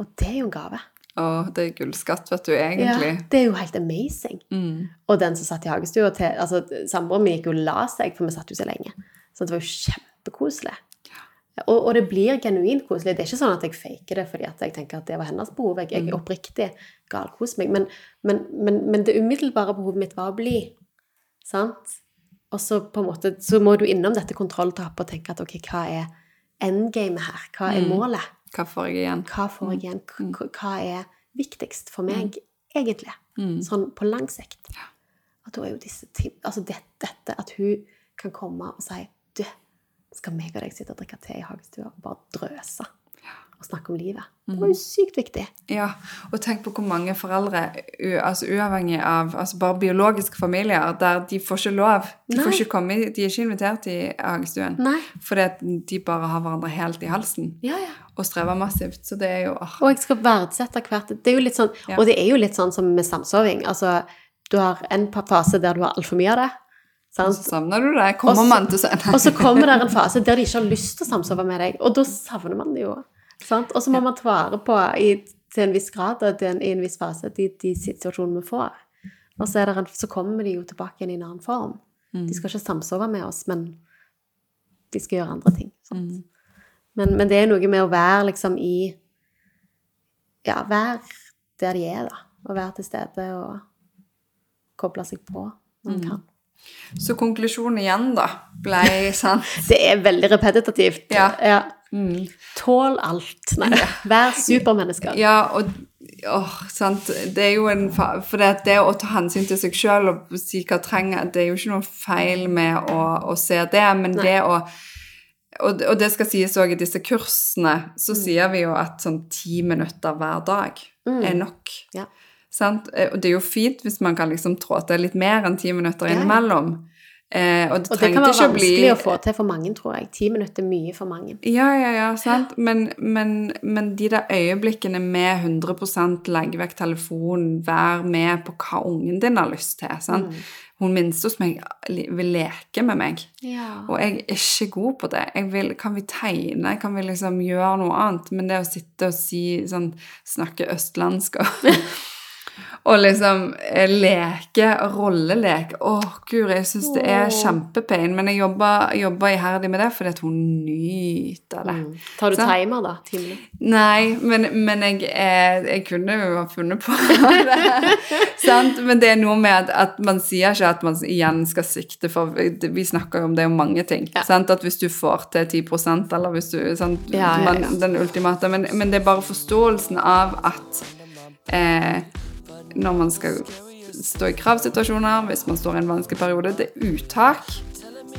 Og det er jo en gave. Å, det er gullskatt, vet du, egentlig. Ja, det er jo helt amazing. Mm. Og den som satt i hagestua til altså, Samboeren min gikk jo og la seg, for vi satt jo så lenge. Så det var jo kjempekoselig. Og, og det blir genuint koselig. Det er ikke sånn at jeg faker det fordi jeg tenker at det var hennes behov. Jeg, jeg er oppriktig galkos meg. Men, men, men, men det umiddelbare behovet mitt var å bli. Sant? Og så på en måte, så må du innom dette kontrolltapet og tenke at ok, hva er endgamet her? Hva er Mm. målet? Hva får jeg igjen? Hva får jeg igjen? K- Hva er viktigst for meg, egentlig? Mm. Sånn på lang sikt. At da er jo disse ting Altså det, dette at hun kan komme og si Du, skal meg og deg sitte og drikke te i hagestua og bare drøse? Å snakke om livet. Det var jo sykt viktig. Ja, og tenk på hvor mange foreldre, altså uavhengig av altså bare biologiske familier, der de får ikke lov. De får ikke komme, de er ikke invitert i hagestuen. Fordi de bare har hverandre helt i halsen Ja, ja. og strever massivt. Så det er jo oh. Og jeg skal verdsette hvert Det er jo litt sånn. Og det er jo litt sånn som med samsoving. Altså, du har en fase der du har altfor mye av det. Så savner du det? Kommer Og så- man til scenen? Og så kommer det en fase der de ikke har lyst til å samsove med deg, og da savner man det jo. Sant? Og så må man ta vare på i, til en viss grad og en, i en viss fase de, de situasjonene vi får. Og så, er det en, så kommer de jo tilbake igjen i en annen form. De skal ikke samsove med oss, men de skal gjøre andre ting. Sant? Men, men det er noe med å være liksom i Ja, være der de er, da. Og være til stede og koble seg på når man kan. Så konklusjonen igjen, da, ble sant. Det er veldig repetitivt. Ja. Tål alt. Nei, vær supermennesker. Ja, og åh, sant. Det er jo en For det, det å ta hensyn til seg sjøl og si hva trenger Det er jo ikke noe feil med å, å se det, men Nei. det å og, og det skal sies òg i disse kursene, så sier vi jo at sånn ti minutter hver dag er nok. Ja. Sant? Eh, Og det er jo fint hvis man kan liksom trå til litt mer enn ti minutter innimellom. Eh, og det Og det kan være ikke å bli å få til for mange, tror jeg. Ti minutter er mye for mange. Ja, ja, ja, sant. Men, men, men de der øyeblikkene med 100% legge vekk telefonen, vær med på hva ungen din har lyst til. Sant? Hun minste hos meg vil leke med meg, Ja. og jeg er ikke god på det. Vil, kan vi tegne? Kan vi liksom gjøre noe annet? Men det å sitte og si sånn Snakke østlandsk og og liksom eh, leke, rolleleke Å, gud, jeg syns det er kjempepain. Men jeg jobber, iherdig med det fordi at hun nyter det. Mm. Tar du så? timer, da? Ti? Nei, men, men jeg, jeg, jeg kunne jo ha funnet på det. Sant? Men det er noe med at, at man sier ikke at man igjen skal sikte for Vi snakker jo om det om mange ting. Ja. Sant? At hvis du får til 10% eller hvis du sant? Ja, ja, Man. Den ultimate. Men, men det er bare forståelsen av at eh, når man skal stå i kravsituasjoner, hvis man står i en vanskelig periode, det er uttak.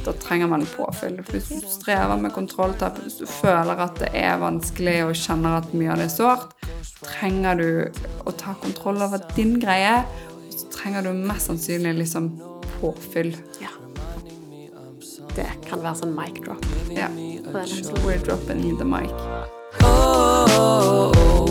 Da trenger man påfyll. Hvis du strever med kontrolltap, hvis du føler at det er vanskelig og kjenner at mye av det er sårt, trenger du å ta kontroll over din greie. Og så trenger du mest sannsynlig liksom påfyll. Ja. Det kan være sånn mic drop. Ja. We're dropping the mic. Oh, oh, Oh,